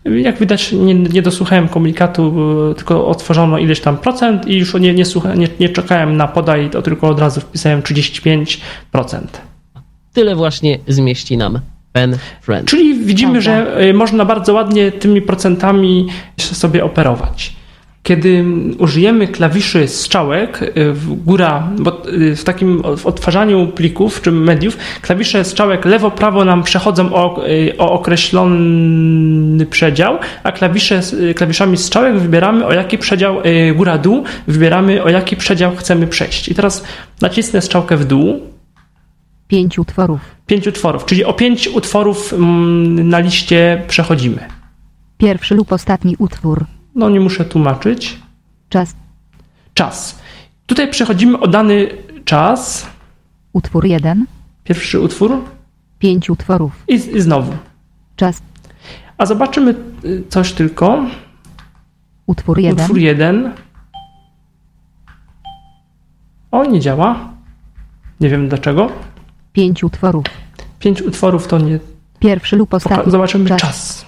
Jak widać, nie, nie dosłuchałem komunikatu, tylko otworzono ileś tam procent i już nie, nie, słucha, nie, nie czekałem na podaj, to tylko od razu wpisałem 35%. Tyle właśnie zmieści nam Pen Friend. Czyli widzimy, że y, można bardzo ładnie tymi procentami sobie operować kiedy użyjemy klawiszy strzałek, y, góra, bo y, w takim odtwarzaniu plików czy mediów, klawisze strzałek lewo-prawo nam przechodzą o, y, o określony przedział, a klawisze, klawiszami strzałek wybieramy o jaki przedział góra-dół, wybieramy o jaki przedział chcemy przejść. I teraz nacisnę strzałkę w dół. Pięć utworów. Pięć utworów, czyli o pięć utworów mm, na liście przechodzimy. Pierwszy lub ostatni utwór. No nie muszę tłumaczyć. Czas. Czas. Tutaj przechodzimy o dany czas. Utwór jeden. Pierwszy utwór. Pięć utworów. I, I znowu. Czas. A zobaczymy y, coś tylko. Utwór jeden. Utwór jeden. O, nie działa. Nie wiem dlaczego. Pięć utworów. Pięć utworów to nie. Pierwszy lub ostatni. Zobaczymy czas. czas.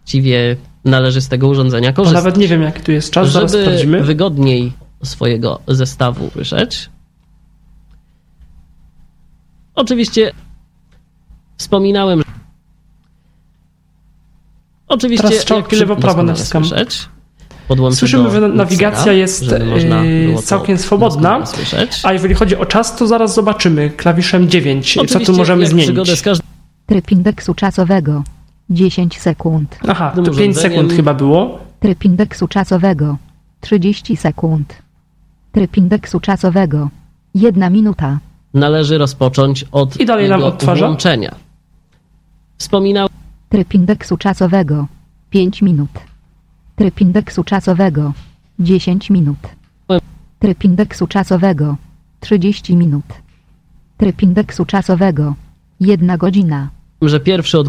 Właściwie należy z tego urządzenia korzystać. Bo nawet nie wiem, jaki tu jest czas, Żeby zaraz sprawdzimy. wygodniej swojego zestawu słyszeć. Oczywiście wspominałem, że Oczywiście Teraz strzałki lewo-prawo naciskam. Słyszeć. Słyszymy, że nawigacja jest yy, całkiem swobodna, a jeżeli chodzi o czas, to zaraz zobaczymy klawiszem 9, Oczywiście, co tu możemy zmienić. Tryb indeksu czasowego. 10 sekund. Aha, to 5 sekund chyba było. Tryb indeksu czasowego. 30 sekund. Tryb indeksu czasowego. 1 minuta. należy rozpocząć od I dalej nam odtwarza. włączenia. Wspominał Tryb indeksu czasowego 5 minut. Tryb indeksu czasowego 10 minut. Tryb indeksu czasowego 30 minut. Tryb indeksu czasowego 1 godzina. że pierwszy od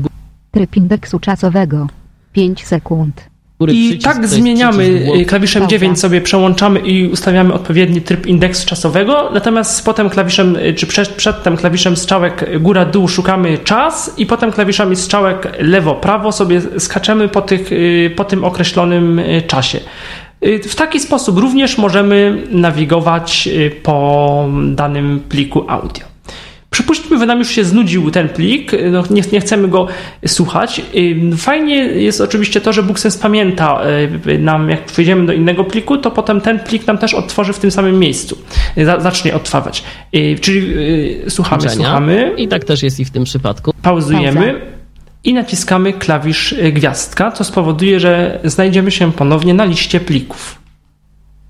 Tryb indeksu czasowego 5 sekund. I tak zmieniamy klawiszem 9 sobie przełączamy i ustawiamy odpowiedni tryb indeksu czasowego, natomiast potem klawiszem, czy przed, przedtem klawiszem strzałek góra-dół szukamy czas i potem klawiszami strzałek lewo-prawo sobie skaczemy po, tych, po tym określonym czasie. W taki sposób również możemy nawigować po danym pliku audio. Przypuśćmy, że nam już się znudził ten plik, no nie, nie, chcemy go słuchać. Fajnie jest oczywiście to, że BookSense pamięta nam, jak przejdziemy do innego pliku, to potem ten plik nam też odtworzy w tym samym miejscu. Zacznie odtwarzać. Czyli słuchamy, słuchamy. I tak też jest i w tym przypadku. Pauzujemy. Pauza. I naciskamy klawisz gwiazdka, co spowoduje, że znajdziemy się ponownie na liście plików.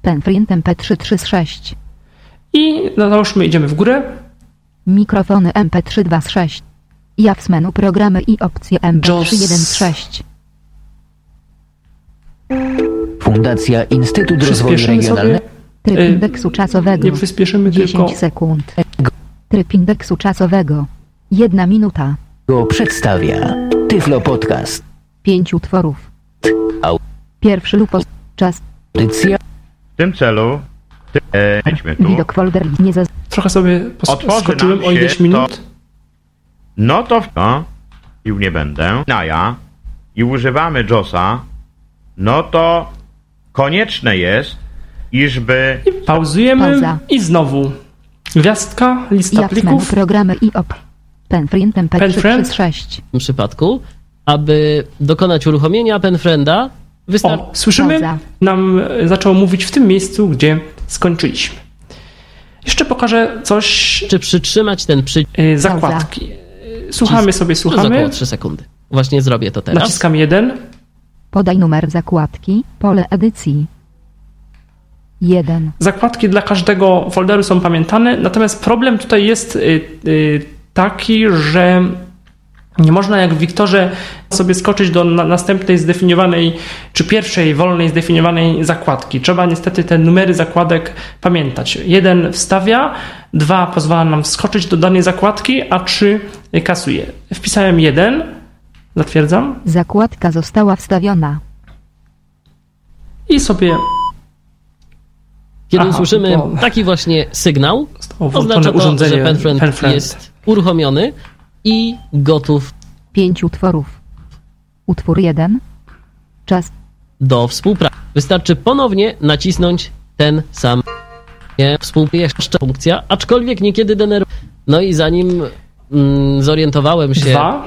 Penfrint MP336. I no, załóżmy, idziemy w górę. Mikrofony MP326. Ja w menu programy i opcje MP316. Fundacja Instytut Rozwoju Regionalnego. Tryb indeksu czasowego. Nie przyspieszymy 10 tylko. sekund. Tryb indeksu czasowego. Jedna minuta. Go przedstawia Tyflo Podcast. Pięć utworów. Au. Pierwszy lub czas. W tym celu e, tu. Widok folder nie zaz... Trochę sobie Otworzy skoczyłem nam o ileś się minut. to- No to w no, już nie będę. Naja i używamy JOSa, no to konieczne jest, iżby Pauzujemy Pauza. i znowu. Gwiazdka, lista Ja menu plików. programy i op. Penfrint Penfriend? MP336. W tym przypadku, aby dokonać uruchomienia penfrienda, wystarczy O, słyszymy? Pauza. Nam e, zaczął mówić w tym miejscu, gdzie skończyliśmy. Jeszcze pokażę coś. przytrzymać ten przycisk e, Zakładki. E, Słuchamy sobie, przez słuchamy. około 3 sekundy. Właśnie zrobię to teraz. Naciskam jeden. Podaj numer zakładki. Pole edycji. 1. Zakładki dla każdego folderu są pamiętane, natomiast problem tutaj jest y, taki, że nie można jak w Wiktorze sobie skoczyć do na, następnej zdefiniowanej, czy pierwszej wolnej zdefiniowanej zakładki. Trzeba niestety te numery zakładek pamiętać. Jeden wstawia, dwa pozwala nam skoczyć do danej zakładki, a trzy kasuje. Wpisałem jeden, zatwierdzam Zakładka została wstawiona. i sobie Kiedy Aha, usłyszymy to- taki właśnie sygnał, oznacza to, urządzenie że penfriend, Penfriend. jest uruchomiony i gotów 5 utworów. Utwór 1. Czas. do współpracy. Wystarczy ponownie nacisnąć ten sam nie, współpraca funkcja, aczkolwiek niekiedy denerwuje. No i zanim mm, zorientowałem się, Dwa,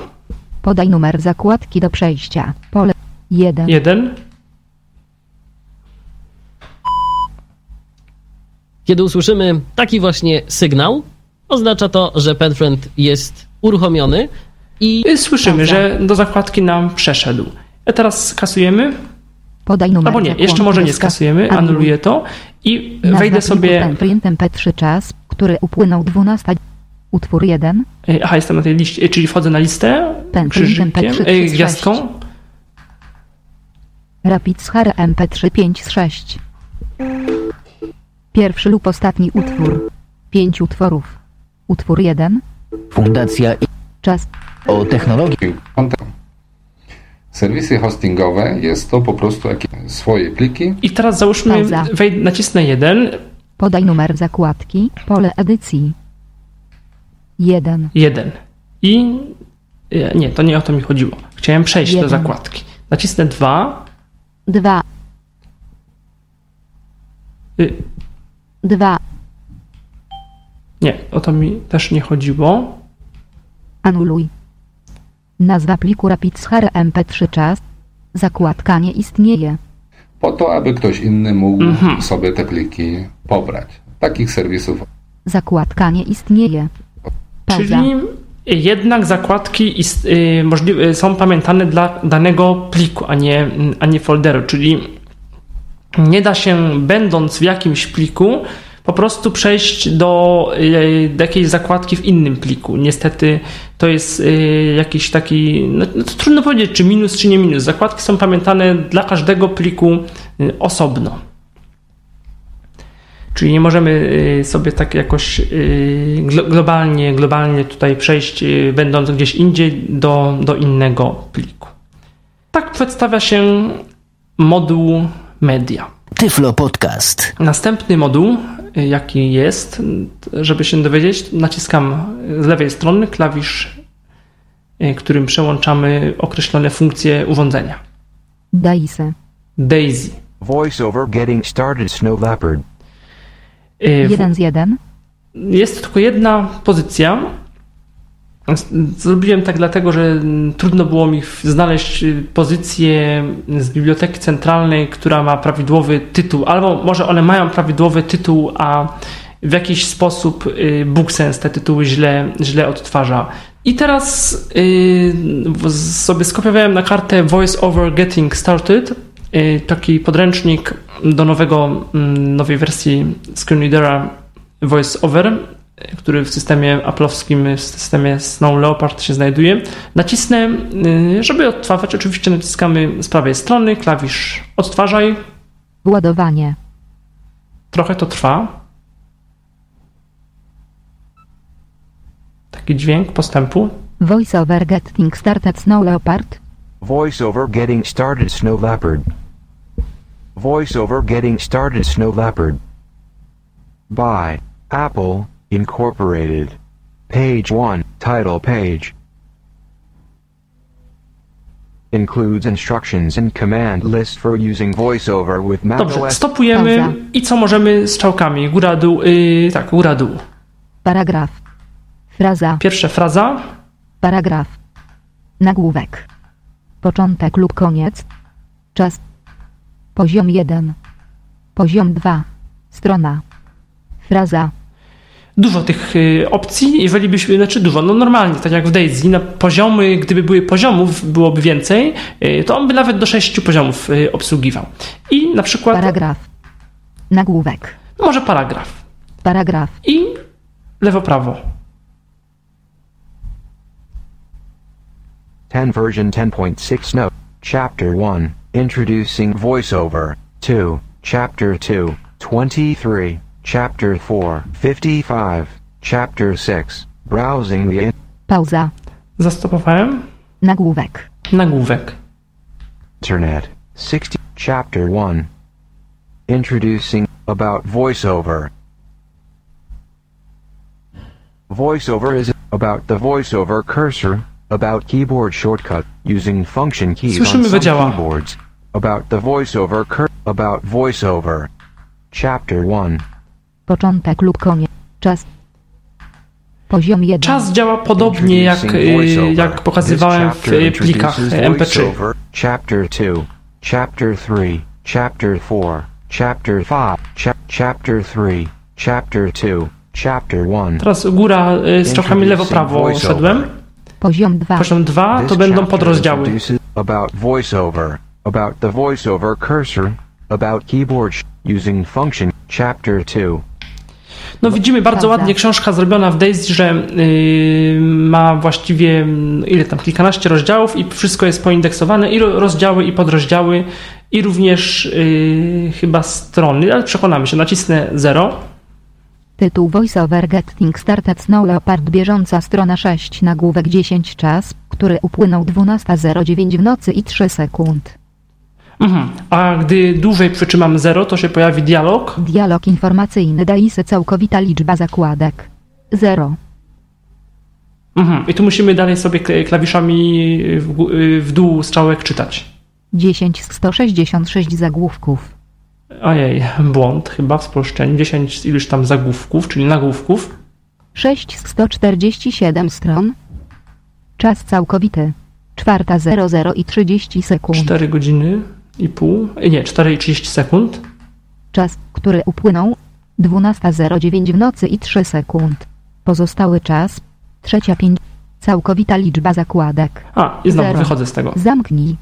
Podaj numer zakładki do przejścia. Pole 1. jeden. kiedy usłyszymy taki właśnie sygnał, oznacza to, że penfriend jest uruchomiony i I Słyszymy, Pauza. że do zakładki nam przeszedł. A teraz skasujemy, Podaj numer albo nie, jeszcze może nie ska- skasujemy, Anuluj. anuluję to i Nazwa wejdę sobie. Penfriend MP3 czas, który upłynął 12. Utwór 1. e, Aha, jestem na tej liście, e, czyli wchodzę na listę Ten krzyżykiem, P336. e, gwiazdką. Rapid Schara MP356. Pierwszy lub ostatni utwór. 5 utworów. Utwór 1. Fundacja i Czas. o technologii. Serwisy hostingowe jest to po prostu jakieś swoje pliki. I teraz załóżmy, Pauza. wej- nacisnę jeden, Podaj numer zakładki. Pole edycji. 1. jeden. I e, nie, to nie o to mi chodziło. Chciałem przejść do Jeden. zakładki. Nacisnę dwa. 2. y, 2. Nie, o to mi też nie chodziło. Anuluj. Nazwa pliku Rapid Schara MP3 czas. Zakładka nie istnieje. Po to, aby ktoś inny mógł Mhm. sobie te pliki pobrać. Takich serwisów Zakładka nie istnieje. Pauza. Czyli jednak zakładki ist, y, możliwe, są pamiętane dla danego pliku, a nie, a nie folderu. Czyli nie da się, będąc w jakimś pliku, po prostu przejść do, e, do jakiejś zakładki w innym pliku. Niestety to jest e, jakiś taki, no, no trudno powiedzieć, czy minus, czy nie minus. Zakładki są pamiętane dla każdego pliku e, osobno. Czyli nie możemy sobie tak jakoś globalnie, globalnie tutaj przejść, będąc gdzieś indziej, do, do innego pliku. Tak przedstawia się moduł media. Tyflo Podcast. Następny moduł, jaki jest, żeby się dowiedzieć, naciskam z lewej strony klawisz, y, którym przełączamy określone funkcje urządzenia. Daisy. Daisy. Voiceover getting started Snow Leopard. Y, jeden z jeden. Jest tylko jedna pozycja, Zrobiłem tak dlatego, że trudno było mi znaleźć y, pozycję z biblioteki centralnej, która ma prawidłowy tytuł, albo może one mają prawidłowy tytuł, a w jakiś sposób y, BookSense te tytuły źle, źle odtwarza. I teraz yy, sobie skopiowałem na kartę Voice Over Getting Started, taki podręcznik do nowego, yy, nowej wersji Screenreadera Voice Over który w systemie aplowskim, w systemie Snow Leopard się znajduje. Nacisnę, y, żeby odtwarzać, oczywiście naciskamy z prawej strony klawisz odtwarzaj. Ładowanie. Trochę to trwa. Taki dźwięk postępu. Voice over getting started Snow Leopard. Voice over getting started Snow Leopard. Voice over getting started Snow Leopard. By Apple Incorporated. Page 1, title page. Includes instructions and command list for using voiceover with Mac Dobrze, stopujemy Pauza. i co możemy z czałkami? Góra, dół, yy, tak, góra, dół. Paragraf. Fraza. Pierwsza fraza. Paragraf. Nagłówek. Początek lub koniec. Czas. Poziom 1. Poziom 2. Strona. Fraza dużo tych y, opcji, jeżeli byśmy, znaczy dużo, no normalnie, tak jak w Daisy, na poziomy, gdyby były poziomów, byłoby więcej, y, to on by nawet do sześciu poziomów y, obsługiwał. I na przykład... Paragraf. Nagłówek. No może paragraf. Paragraf. I lewo-prawo. 10 version 10.6 note. Chapter 1. Introducing voiceover. 2. Chapter 2. 23. Chapter 4, 55, Chapter 6, Browsing the... Pauza. Zastopowałem. Nagłówek. Nagłówek. Internet, 60, Chapter 1. Introducing, about voiceover. Voiceover is about the voiceover cursor, about keyboard shortcut, using function keys Słyszymy on some działa. keyboards, about the voiceover cur about voiceover. Chapter 1. Początek lub koniec. Czas. Poziom 1. Czas działa podobnie jak, y, jak pokazywałem w plikach MP3. Chapter 2, Chapter 3, Chapter 4, Chapter 5, Chapter 3, Chapter 2, Chapter 1. Teraz góra y, z strzałkami lewo-prawo szedłem. Poziom 2. Poziom 2 to będą podrozdziały. About voiceover, about the voiceover cursor, about keyboard using function, Chapter 2. No widzimy bardzo ładnie książka zrobiona w Daisy, że yy, ma właściwie mm, ile tam, kilkanaście rozdziałów i wszystko jest poindeksowane i rozdziały i podrozdziały i również yy, chyba strony, ale przekonamy się, nacisnę 0. Tytuł VoiceOver Getting Started Snow Leopard bieżąca strona 6 nagłówek 10 czas, który upłynął 12.09 w nocy i 3 sekund. Mhm. A gdy dłużej przytrzymam 0, to się pojawi dialog. Dialog informacyjny daje się całkowita liczba zakładek. 0. Mhm. I tu musimy dalej sobie klawiszami w, w dół strzałek czytać. 10 z 166 zagłówków. Ojej, błąd chyba w spolszczeniu. 10 z iluś tam zagłówków, czyli nagłówków. 6 z 147 stron. Czas całkowity. Czwarta 00 i 30 sekund. 4 godziny i pół, nie, 4,30 sekund. Czas, który upłynął 12.09 w nocy i 3 sekund. Pozostały czas trzecia 5. Całkowita liczba zakładek. A, i znowu Zero. wychodzę z tego. Zamknij.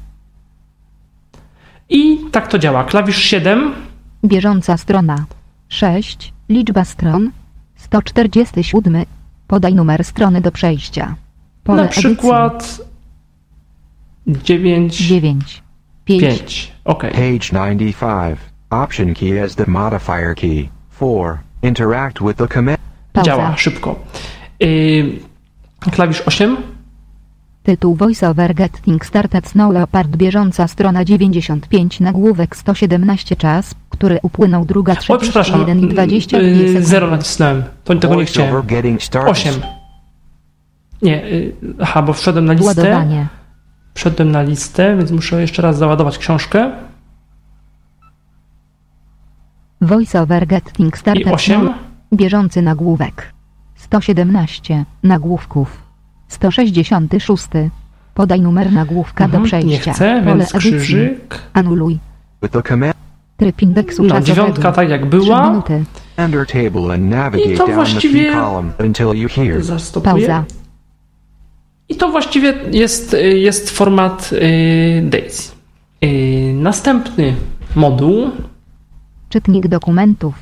I tak to działa. Klawisz 7. Bieżąca strona. 6. Liczba stron 147. Podaj numer strony do przejścia. Pole Na przykład 9. 9. 5. 5. OK. Page 95. Option key as the modifier key. 4. Interact with the command. Działa szybko. Yy, klawisz 8. Tytuł VoiceOver Getting Started Snow Leopard bieżąca strona 95 nagłówek 117 czas, który upłynął druga 31 i 20 yy, Zero nacisnąłem. To tego nie chciałem. 8. Nie, yy, aha, bo wszedłem na listę. Ładowanie. Wszedłem na listę, więc muszę jeszcze raz załadować książkę. VoiceOver Getting Started I 8. Bieżący nagłówek. 117 nagłówków. 166. Podaj numer nagłówka mhm, do przejścia. Nie chcę, Pole więc krzyżyk. Anuluj. Tryb indeksu no, dziewiątka tak jak była. I to właściwie... Pauza. I to właściwie jest, jest format y, Daisy. Y, następny moduł. Czytnik dokumentów.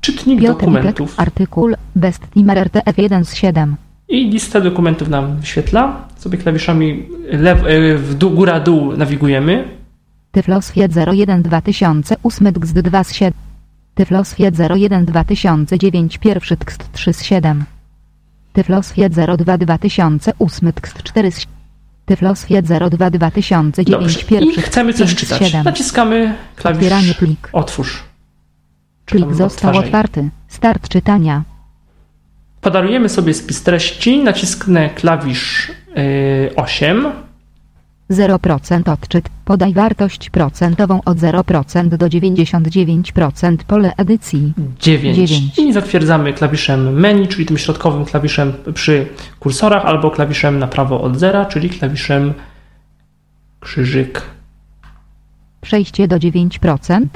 Czytnik Piotr dokumentów. artykuł Best Timer RTF1 z 7. I listę dokumentów nam wyświetla. Sobie klawiszami lew, w dół, góra, dół nawigujemy. Tyflosfied 01 2008 gzd 2 z 7. Tyflosfied 01 2009 pierwszy tekst 3 z 7. Tyflosfied 02 2008 tekst 4 z 7. Tyflosfied 02 2009 Dobrze. pierwszy I chcemy coś czytać. 7. Naciskamy klawisz Otwieranie plik. Otwórz. Plik został otwarty. Start czytania. Podarujemy sobie spis treści, nacisknę klawisz yy, 8. 0% odczyt. Podaj wartość procentową od 0% do 99% pole edycji. 9. 9. I zatwierdzamy klawiszem menu, czyli tym środkowym klawiszem przy kursorach, albo klawiszem na prawo od 0, czyli klawiszem krzyżyk. Przejście do 9%.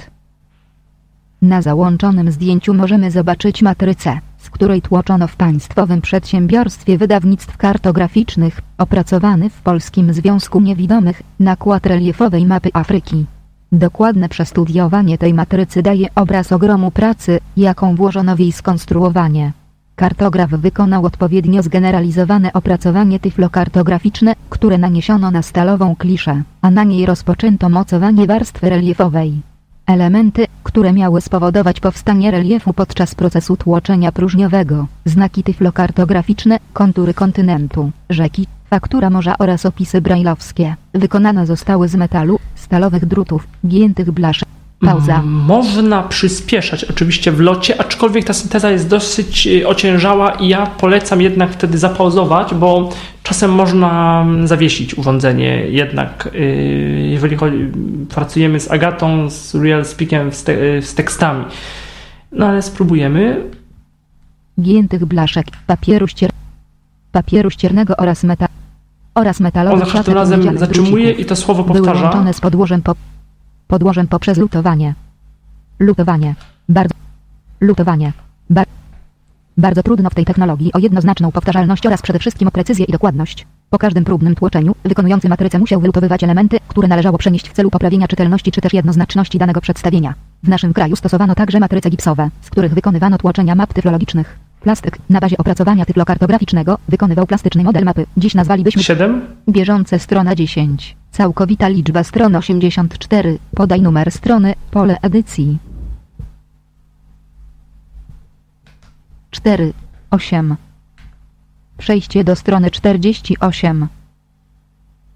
Na załączonym zdjęciu możemy zobaczyć matrycę której tłoczono w Państwowym Przedsiębiorstwie Wydawnictw Kartograficznych, opracowany w Polskim Związku Niewidomych, nakład reliefowej mapy Afryki. Dokładne przestudiowanie tej matrycy daje obraz ogromu pracy, jaką włożono w jej skonstruowanie. Kartograf wykonał odpowiednio zgeneralizowane opracowanie tyflokartograficzne, które naniesiono na stalową kliszę, a na niej rozpoczęto mocowanie warstwy reliefowej. Elementy, które miały spowodować powstanie reliefu podczas procesu tłoczenia próżniowego, znaki tyflokartograficzne, kontury kontynentu, rzeki, faktura morza oraz opisy brajlowskie, wykonane zostały z metalu, stalowych drutów, giętych blaszek, Pauza. Można przyspieszać oczywiście w locie, aczkolwiek ta synteza jest dosyć y, ociężała i ja polecam jednak wtedy zapauzować, bo czasem można zawiesić urządzenie jednak, y, jeżeli chodzi, pracujemy z Agatą, z Real Speakiem, z, te, z tekstami. No ale spróbujemy. Giętych blaszek, papieru, ścier... papieru ściernego oraz, meta... oraz metalowych On za każdym razem zatrzymuje i to słowo powtarza. Były łączone z podłożem po Podłożem poprzez lutowanie. Lutowanie. Bardzo. Lutowanie. Bar bardzo trudno w tej technologii o jednoznaczną powtarzalność oraz przede wszystkim o precyzję i dokładność. Po każdym próbnym tłoczeniu, wykonujący matrycę musiał wylutowywać elementy, które należało przenieść w celu poprawienia czytelności czy też jednoznaczności danego przedstawienia. W naszym kraju stosowano także matryce gipsowe, z których wykonywano tłoczenia map tyflologicznych. Plastyk, na bazie opracowania tyflokartograficznego, wykonywał plastyczny model mapy. Dziś nazwalibyśmy... 7. Bieżące strona 10. Całkowita liczba stron 84. Podaj numer strony, pole edycji. 4. 8. Przejście do strony 48.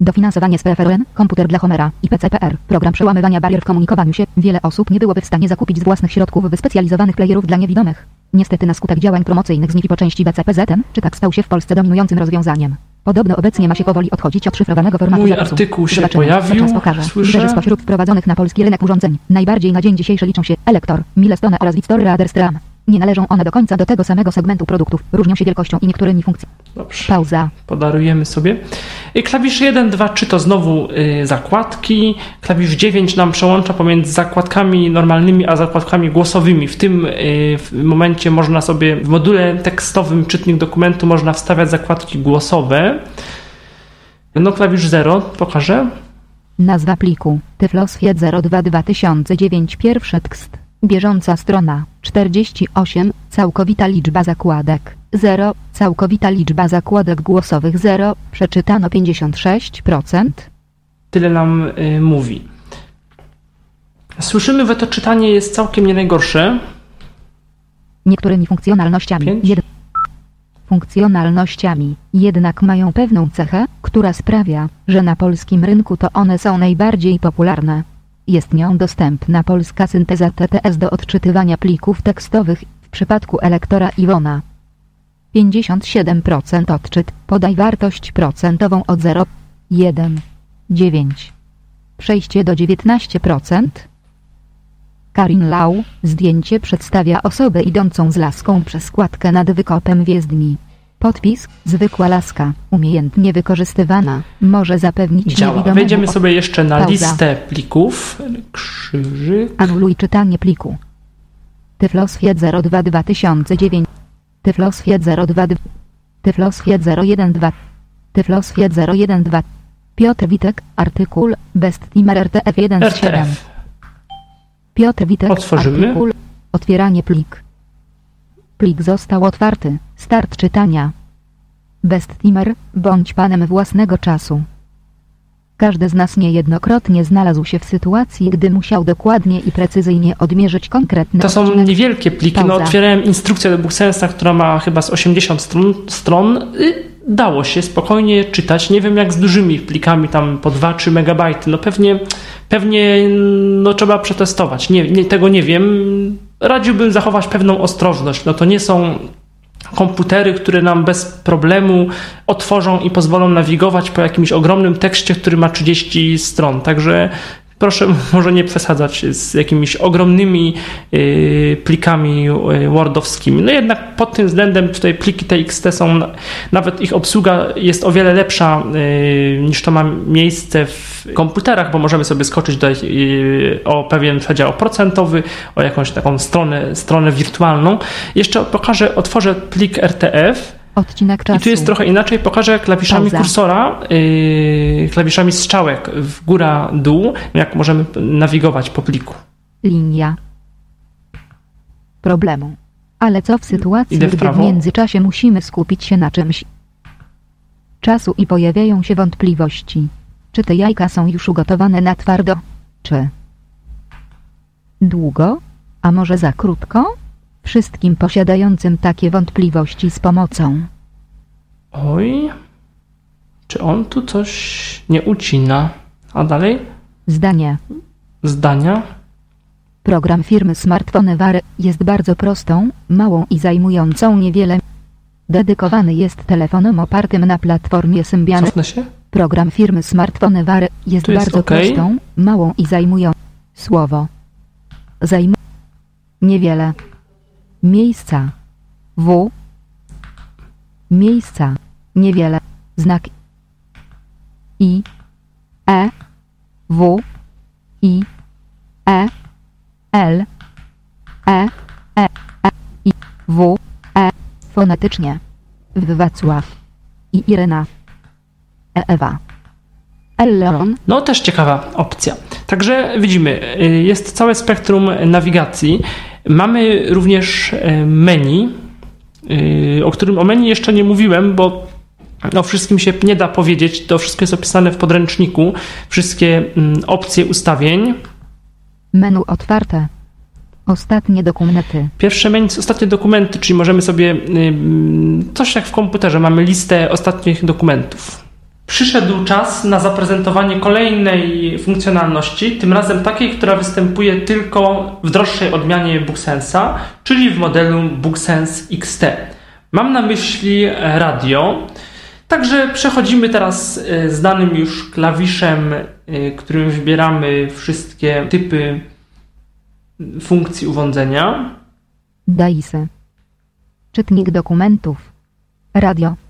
Dofinansowanie z PFRN, komputer dla Homera i PCPR, program przełamywania barier w komunikowaniu się. Wiele osób nie byłoby w stanie zakupić z własnych środków wyspecjalizowanych playerów dla niewidomych. Niestety na skutek działań promocyjnych z nich po części BCPZ, czy tak stał się w Polsce dominującym rozwiązaniem. Podobno obecnie ma się powoli odchodzić od szyfrowanego formatu Mój zapisu. artykuł się Zobaczymy, pojawił, czas pokaże. Słyszę. spośród wprowadzonych na polski rynek urządzeń, najbardziej na dzień dzisiejszy liczą się Elektor, Milestone oraz Victor Raderstram. Nie należą one do końca do tego samego segmentu produktów, różnią się wielkością i niektórymi funkcjami. Dobrze. Pauza. Podarujemy sobie. Klawisz 1, 2, 3 to znowu y, zakładki. Klawisz 9 nam przełącza pomiędzy zakładkami normalnymi a zakładkami głosowymi. W tym y, w momencie można sobie w module tekstowym czytnik dokumentu można wstawiać zakładki głosowe. No klawisz 0 pokażę. Nazwa pliku Tyflosfied 02 2009 pierwszy tekst. Bieżąca strona 48. Całkowita liczba zakładek 0. Całkowita liczba zakładek głosowych 0. Przeczytano 56%. Tyle nam y, mówi. Słyszymy, że to czytanie jest całkiem nie najgorsze. Niektórymi funkcjonalnościami. Jed... Funkcjonalnościami jednak mają pewną cechę, która sprawia, że na polskim rynku to one są najbardziej popularne. Jest nią dostępna polska synteza TTS do odczytywania plików tekstowych w przypadku elektora Iwona. 57% odczyt, podaj wartość procentową od 0, 1, 9. Przejście do 19%. Karin Lau, zdjęcie przedstawia osobę idącą z laską przez składkę nad wykopem wjezdni. Podpis, zwykła laska, umiejętnie wykorzystywana, może zapewnić Działa. Wejdziemy sobie jeszcze na Pauza. listę plików. Krzyżyk. Anuluj czytanie pliku. Tyflosfied 02 2009 Tyflosfied 02 Tyflosfied 012 Tyflosfied 012 Piotr Witek, artykuł, Best Timer RTF 17 Piotr Witek, Otworzymy. artykuł, otwieranie plik. Plik został otwarty, start czytania. Best Timer, bądź panem własnego czasu. Każdy z nas niejednokrotnie znalazł się w sytuacji, gdy musiał dokładnie i precyzyjnie odmierzyć konkretne To są niewielkie pliki. No, otwierałem instrukcję do BookSensa, która ma chyba z 80 stron. stron. Dało się spokojnie czytać. Nie wiem jak z dużymi plikami, tam po 2-3 megabajty. No pewnie, pewnie no, trzeba przetestować. Nie, nie, tego nie wiem. Radziłbym zachować pewną ostrożność. No to nie są komputery, które nam bez problemu otworzą i pozwolą nawigować po jakimś ogromnym tekście, który ma 30 stron. Także proszę może nie przesadzać z jakimiś ogromnymi yy, plikami yy, wordowskimi. No jednak pod tym względem tutaj pliki TXT są, nawet ich obsługa jest o wiele lepsza yy, niż to ma miejsce w komputerach, bo możemy sobie skoczyć do, o pewien przedział procentowy, o jakąś taką stronę, stronę wirtualną. Jeszcze pokażę, otworzę plik RTF Odcinek czasu. I tu jest trochę inaczej. Pokażę klawiszami Pauza. kursora, yy, klawiszami strzałek w góra, dół, jak możemy nawigować po pliku. Linia problemu. Ale co w sytuacji, w gdy w międzyczasie musimy skupić się na czymś? Czasu i pojawiają się wątpliwości. Czy te jajka są już ugotowane na twardo? Czy długo? A może za krótko? Wszystkim posiadającym takie wątpliwości z pomocą. Oj, czy on tu coś nie ucina? A dalej? Zdanie. Zdania? Program firmy Smartphone jest bardzo prostą, małą i zajmującą niewiele. Dedykowany jest telefonom opartym na platformie Symbian. Cofnę się? Program firmy Smartphone jest, jest bardzo okay. prostą, małą i zajmującą. Słowo. Zajmu... Niewiele. Miejsca. W. Miejsca. Niewiele. Znak. I. E. W. I. E. L. E. E. E. I. W. E. Fonetycznie. Wacław. I Irena. E. Ewa. Elleron. No też ciekawa opcja. Także widzimy, y, jest całe spektrum nawigacji. Mamy również e, menu, e, o którym o menu jeszcze nie mówiłem, bo o wszystkim się nie da powiedzieć. To wszystko jest opisane w podręczniku. Wszystkie mm, opcje ustawień. Menu otwarte. Ostatnie dokumenty. Pierwsze menu ostatnie dokumenty, czyli możemy sobie coś jak w komputerze, mamy listę ostatnich dokumentów. Przyszedł czas na zaprezentowanie kolejnej funkcjonalności, tym razem takiej, która występuje tylko w droższej odmianie BookSense'a, czyli w modelu BookSense XT. Mam na myśli radio. Także przechodzimy teraz e, z danym już klawiszem, e, którym wybieramy wszystkie typy funkcji urządzenia. DAISy. Czytnik dokumentów. Radio.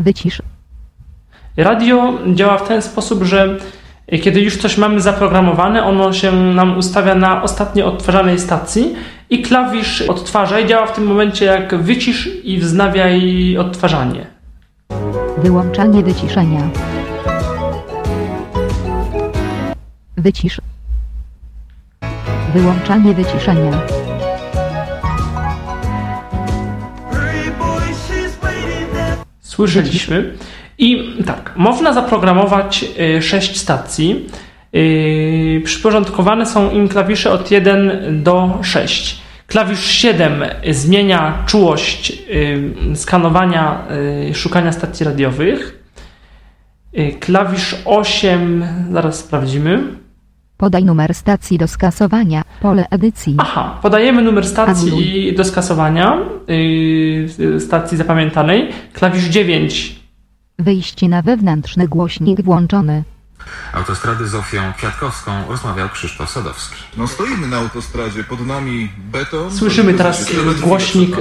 Wycisz. Radio działa w ten sposób, że kiedy już coś mamy zaprogramowane, ono się nam ustawia na ostatnio odtwarzanej stacji i klawisz odtwarza i działa w tym momencie jak wycisz i wznawiaj odtwarzanie. Wyłączanie wyciszenia. Wycisz. Wyłączanie wyciszenia. Słyszeliśmy. I tak, można zaprogramować 6 y, stacji. Yy, przyporządkowane są im klawisze od 1 do 6. Klawisz 7 zmienia czułość yy, skanowania, szukania stacji radiowych. Klawisz 8, zaraz sprawdzimy. Podaj numer stacji do skasowania, pole edycji. Aha, podajemy numer stacji Anuluj. do skasowania, yy, stacji zapamiętanej. Klawisz 9. Wyjście na wewnętrzny głośnik włączony. Autostrady Zofią Kwiatkowską rozmawiał Krzysztof Sadowski. No stoimy na autostradzie, pod nami beton. Słyszymy teraz głośnik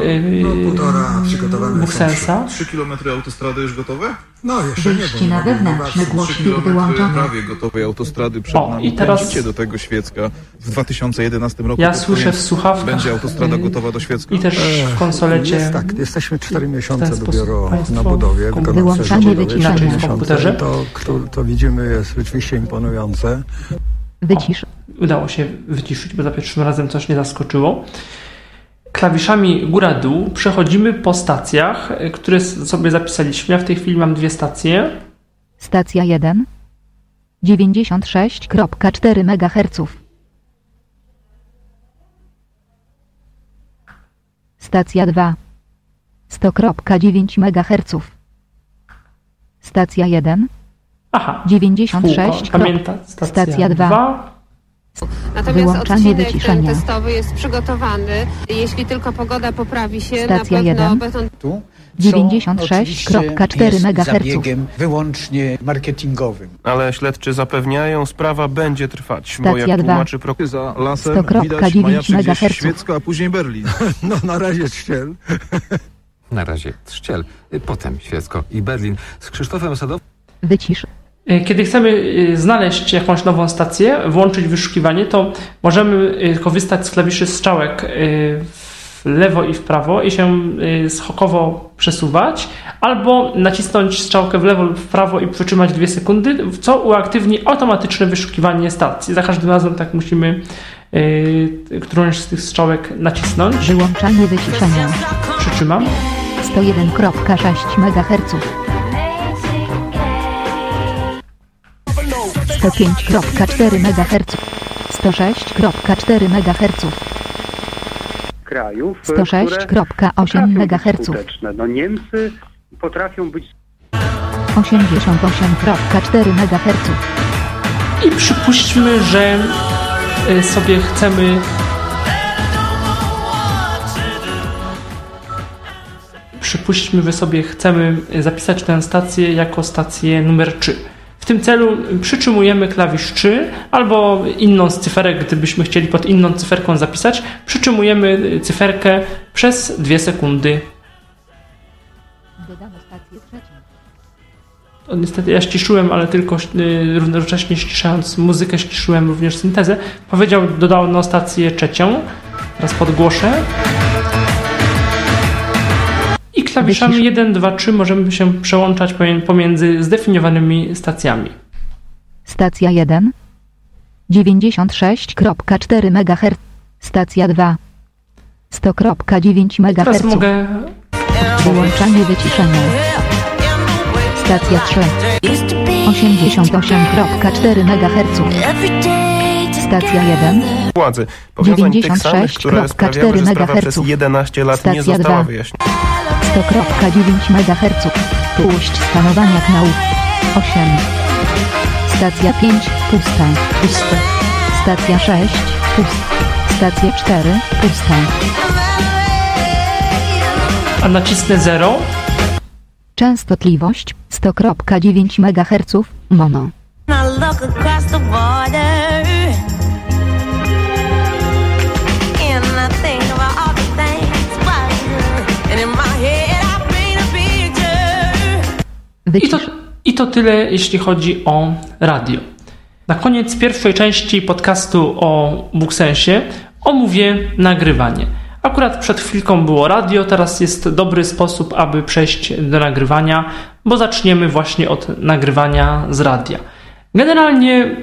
Buksensa. 3 km autostrady już gotowe? No, jeszcze Wyjście nie, na wewnętrzny głośnik wyłączony. prawie gotowej autostrady przed o, nami. I teraz do tego Świecka. W 2011 roku ja słyszę w słuchawkach będzie autostrada y, gotowa do Świecka. I też w konsolecie. Jest tak, jesteśmy 4 miesiące dopiero na budowie. Wyłączanie wyciszenia w komputerze. To, to, to widzimy jest rzeczywiście imponujące. Wycisz. O, udało się wyciszyć, bo za pierwszym razem coś nie zaskoczyło klawiszami góra-dół przechodzimy po stacjach, które sobie zapisaliśmy. Ja w tej chwili mam dwie stacje. Stacja 1 96,4 MHz. Stacja 2 100,9 MHz. Stacja 1 Aha. 96. Pamięta, stacja, stacja 2 Natomiast Wyłączanie odcinek wyciszenia. testowy jest przygotowany. Jeśli tylko pogoda poprawi się, Stacja na pewno 1. beton... Tu 96,4 MHz. zabiegiem wyłącznie marketingowym. Ale śledczy zapewniają, sprawa będzie trwać. Stacja bo jak 2. tłumaczy prokurator... Za lasem widać majaczy gdzieś Świecko, a później Berlin. (laughs) No na razie Trzciel. (laughs) Na razie Trzciel, potem Świecko i Berlin. Z Krzysztofem Sadowskim... Wycisz. E, kiedy chcemy e, znaleźć jakąś nową stację, włączyć wyszukiwanie, to możemy e, korzystać z klawiszy strzałek w lewo i w prawo i się skokowo przesuwać, albo nacisnąć strzałkę w lewo lub w prawo i przytrzymać dwie sekundy, co uaktywni automatyczne wyszukiwanie stacji. Za każdym razem tak musimy którąś z tych strzałek nacisnąć. Wyłączanie wyciszenia. Przytrzymam. 101,6 MHz. 105,4 MHz, 106,4 MHz, krajów, 106,8 MHz. No Niemcy potrafią być 88,4 MHz. I przypuśćmy, że y, sobie chcemy przypuśćmy, że sobie chcemy zapisać tę stację jako stację numer 3 tym celu przytrzymujemy klawisz 3 albo inną z cyferek, gdybyśmy chcieli pod inną cyferką zapisać, przytrzymujemy cyferkę przez 2 sekundy. Dodamy stację trzecią. niestety ja ściszyłem, ale tylko y, równocześnie ściszając muzykę, ściszyłem również syntezę. Powiedział, dodano stację trzecią. Teraz podgłoszę klawiszami 1, 2, 3 możemy się przełączać pomiędzy zdefiniowanymi stacjami. Stacja 1 96,4 MHz Stacja 2 100,9 MHz Teraz mogę... Wyłączanie wyciszenia Stacja 3 88,4 MHz Stacja 1 Władzy. Powiązań tych samych, które sprawiały, że sprawa przez 11 lat Stacja nie została 2. wyjaśniona. 100,9 MHz. Puść skanowania kanałów. 8. Stacja 5. Pusta. Puste. Stacja 6. Pusta. Stacja 4. Pusta. A nacisnę 0. Częstotliwość 100,9 MHz. Mono. I to, I to tyle, jeśli chodzi o radio. Na koniec pierwszej części podcastu o Booksensie omówię nagrywanie. Akurat przed chwilką było radio, teraz jest dobry sposób, aby przejść do nagrywania, bo zaczniemy właśnie od nagrywania z radia. Generalnie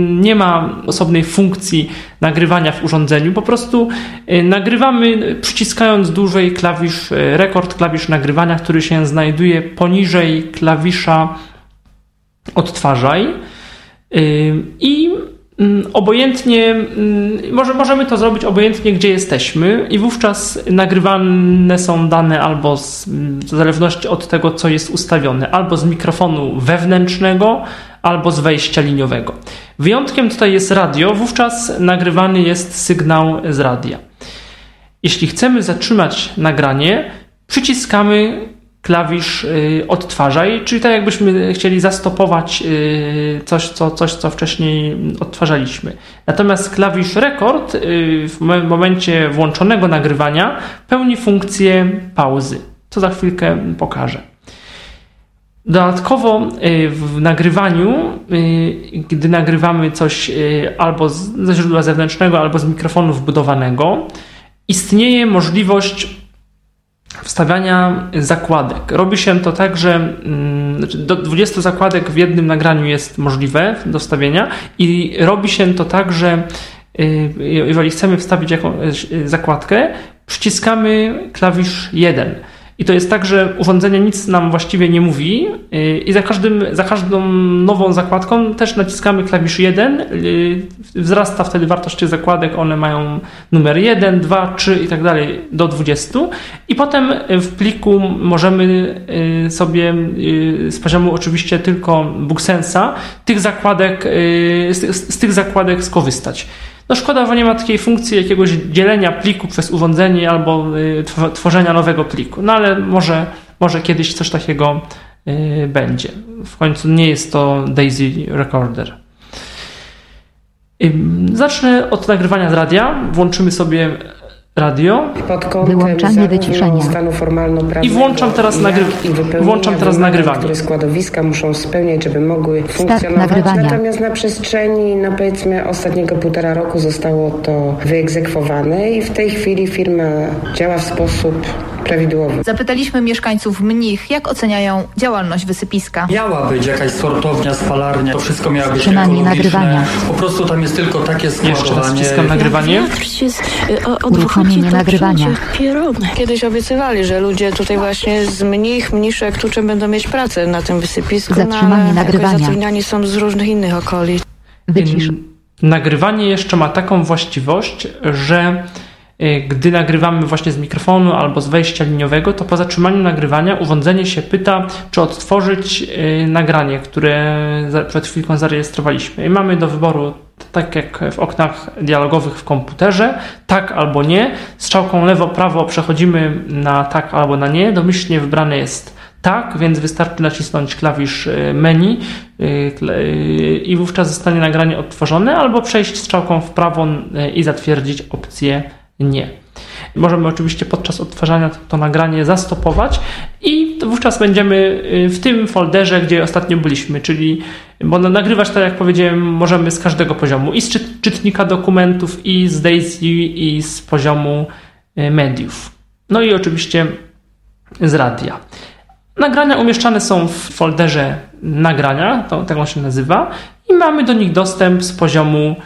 nie ma osobnej funkcji nagrywania w urządzeniu. Po prostu y, nagrywamy przyciskając dłużej klawisz rekord, klawisz nagrywania, który się znajduje poniżej klawisza odtwarzaj. I Mm, obojętnie, mm, może, możemy to zrobić obojętnie, gdzie jesteśmy, i wówczas nagrywane są dane albo z, w zależności od tego, co jest ustawione, albo z mikrofonu wewnętrznego, albo z wejścia liniowego. Wyjątkiem tutaj jest radio, wówczas nagrywany jest sygnał z radia. Jeśli chcemy zatrzymać nagranie, przyciskamy klawisz y, odtwarzaj, czyli tak jakbyśmy chcieli zastopować y, coś, co, coś, co wcześniej odtwarzaliśmy. Natomiast klawisz rekord y, w momencie włączonego nagrywania pełni funkcję pauzy, co za chwilkę pokażę. Dodatkowo w nagrywaniu, gdy nagrywamy coś albo ze źródła zewnętrznego, albo z mikrofonu wbudowanego, istnieje możliwość wstawiania zakładek. Robi się to tak, że mm, znaczy do 20 zakładek w jednym nagraniu jest możliwe do wstawienia i robi się to tak, że y, jeżeli chcemy wstawić jakąś y, zakładkę, przyciskamy klawisz 1 i to jest tak, że urządzenie nic nam właściwie nie mówi y, i za, każdym, za każdą nową zakładką też naciskamy klawisz 1. Y, wzrasta wtedy wartość tych zakładek, one mają numer 1, 2, 3 i tak dalej do 20. I potem w pliku możemy sobie z poziomu oczywiście tylko BookSensa tych zakładek, z, z tych zakładek skorzystać. No szkoda, że nie ma takiej funkcji jakiegoś dzielenia pliku przez urządzenie albo y, tworzenia nowego pliku. No ale może, może kiedyś coś takiego y, będzie. W końcu nie jest to Daisy Recorder. Zacznę od nagrywania z radia. Włączymy sobie radio. Wyłączanie wyciszenia. I włączam teraz, nagry... włączam teraz nagrywanie. Które składowiska muszą spełniać, żeby mogły funkcjonować. Natomiast na przestrzeni, no powiedzmy, ostatniego półtora roku zostało to wyegzekwowane i w tej chwili firma działa w sposób prawidłowy. Zapytaliśmy mieszkańców Mnich, jak oceniają działalność wysypiska. Miała być jakaś sortownia, spalarnia, to wszystko miało być Trzymanie nagrywania. Po prostu tam jest tylko takie składowanie. Jeszcze nagrywanie. Uruchomienie nagrywania. Kiedyś obiecywali, że ludzie tutaj właśnie z Mnich, Mniszek, Tuczem będą mieć pracę na tym wysypisku, Zatrzymanie no, ale nagrywania. zatrudniani są z różnych innych okolic. Wycisz. Nagrywanie jeszcze ma taką właściwość, że gdy nagrywamy właśnie z mikrofonu albo z wejścia liniowego, to po zatrzymaniu nagrywania urządzenie się pyta, czy odtworzyć y, nagranie, które przed chwilką zarejestrowaliśmy. I mamy do wyboru, tak jak w oknach dialogowych w komputerze, tak albo nie. Strzałką lewo-prawo przechodzimy na tak albo na nie. Domyślnie wybrane jest tak, więc wystarczy nacisnąć klawisz y, menu i wówczas zostanie nagranie odtworzone, albo przejść strzałką w prawo i zatwierdzić opcję nie. Możemy oczywiście podczas odtwarzania to, to, nagranie zastopować i wówczas będziemy y, w tym folderze, gdzie ostatnio byliśmy, czyli bo nagrywać, tak jak powiedziałem, możemy z każdego poziomu i z czytnika dokumentów, i z Daisy, i z poziomu y, mediów. No i oczywiście z radia. Nagrania umieszczane są w folderze nagrania, to, tak on się nazywa, i mamy do nich dostęp z poziomu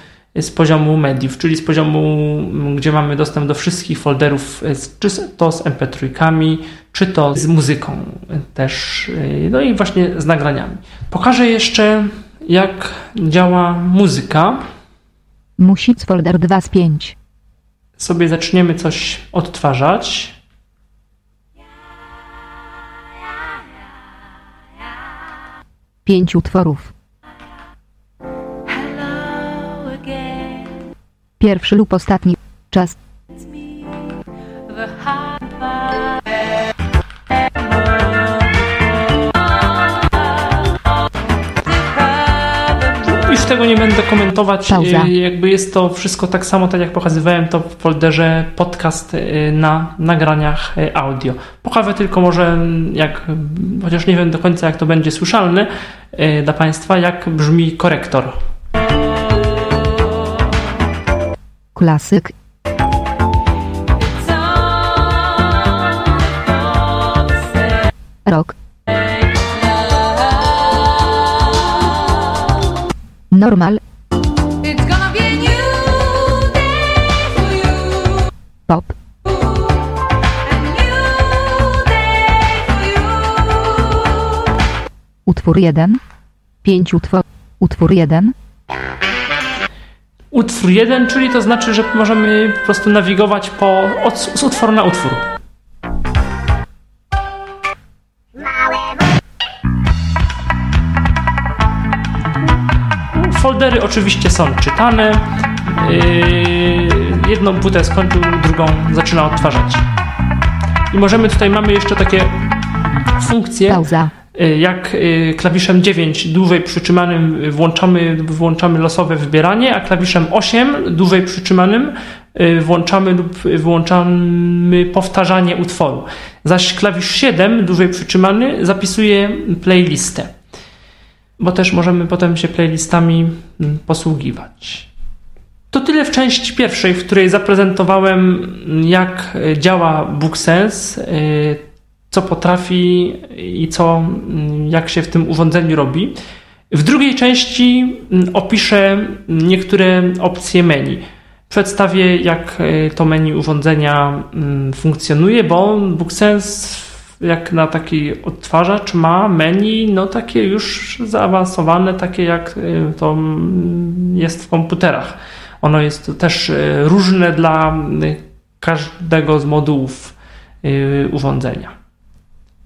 z poziomu mediów, czyli z poziomu, gdzie mamy dostęp do wszystkich folderów, czy to z MP3, czy to z muzyką też, no i właśnie z nagraniami. Pokażę jeszcze, jak działa muzyka. Music folder 2 z 5. Sobie zaczniemy coś odtwarzać. Pięć utworów. Pierwszy lub ostatni. Czas. Już tego nie będę komentować. Pauza. Y, jakby jest to wszystko tak samo, tak jak pokazywałem to w folderze podcast y, na nagraniach y, audio. Pokażę tylko może, jak, chociaż nie wiem do końca, jak to będzie słyszalne dla Państwa, jak brzmi korektor. klasyk. Rock Normal. Pop. Utwór jeden, pięć utwor, utwór jeden. Utwór 1, czyli to znaczy, że możemy po prostu nawigować po, od, z utworu na utwór. Foldery oczywiście są czytane. Yy, jedną płytę skończył, drugą zaczyna odtwarzać. I możemy tutaj mamy jeszcze takie funkcje. Pauza. Yy, jak yy, klawiszem 9 dłużej przytrzymanym włączamy, włączamy losowe wybieranie, a klawiszem 8 dłużej przytrzymanym włączamy lub wyłączamy powtarzanie utworu. Zaś klawisz 7 dłużej przytrzymany zapisuje playlistę bo też możemy potem się playlistami mm, posługiwać. To tyle w części pierwszej, w której zaprezentowałem, mm, jak działa BookSense, co potrafi i co, mm, jak się w tym urządzeniu robi. W drugiej części opiszę niektóre opcje menu. Przedstawię, jak e, to menu urządzenia funkcjonuje, bo BookSense jak na taki odtwarzacz ma menu, no takie już zaawansowane, takie jak y, to jest w komputerach. Ono jest też y, różne dla każdego z modułów urządzenia.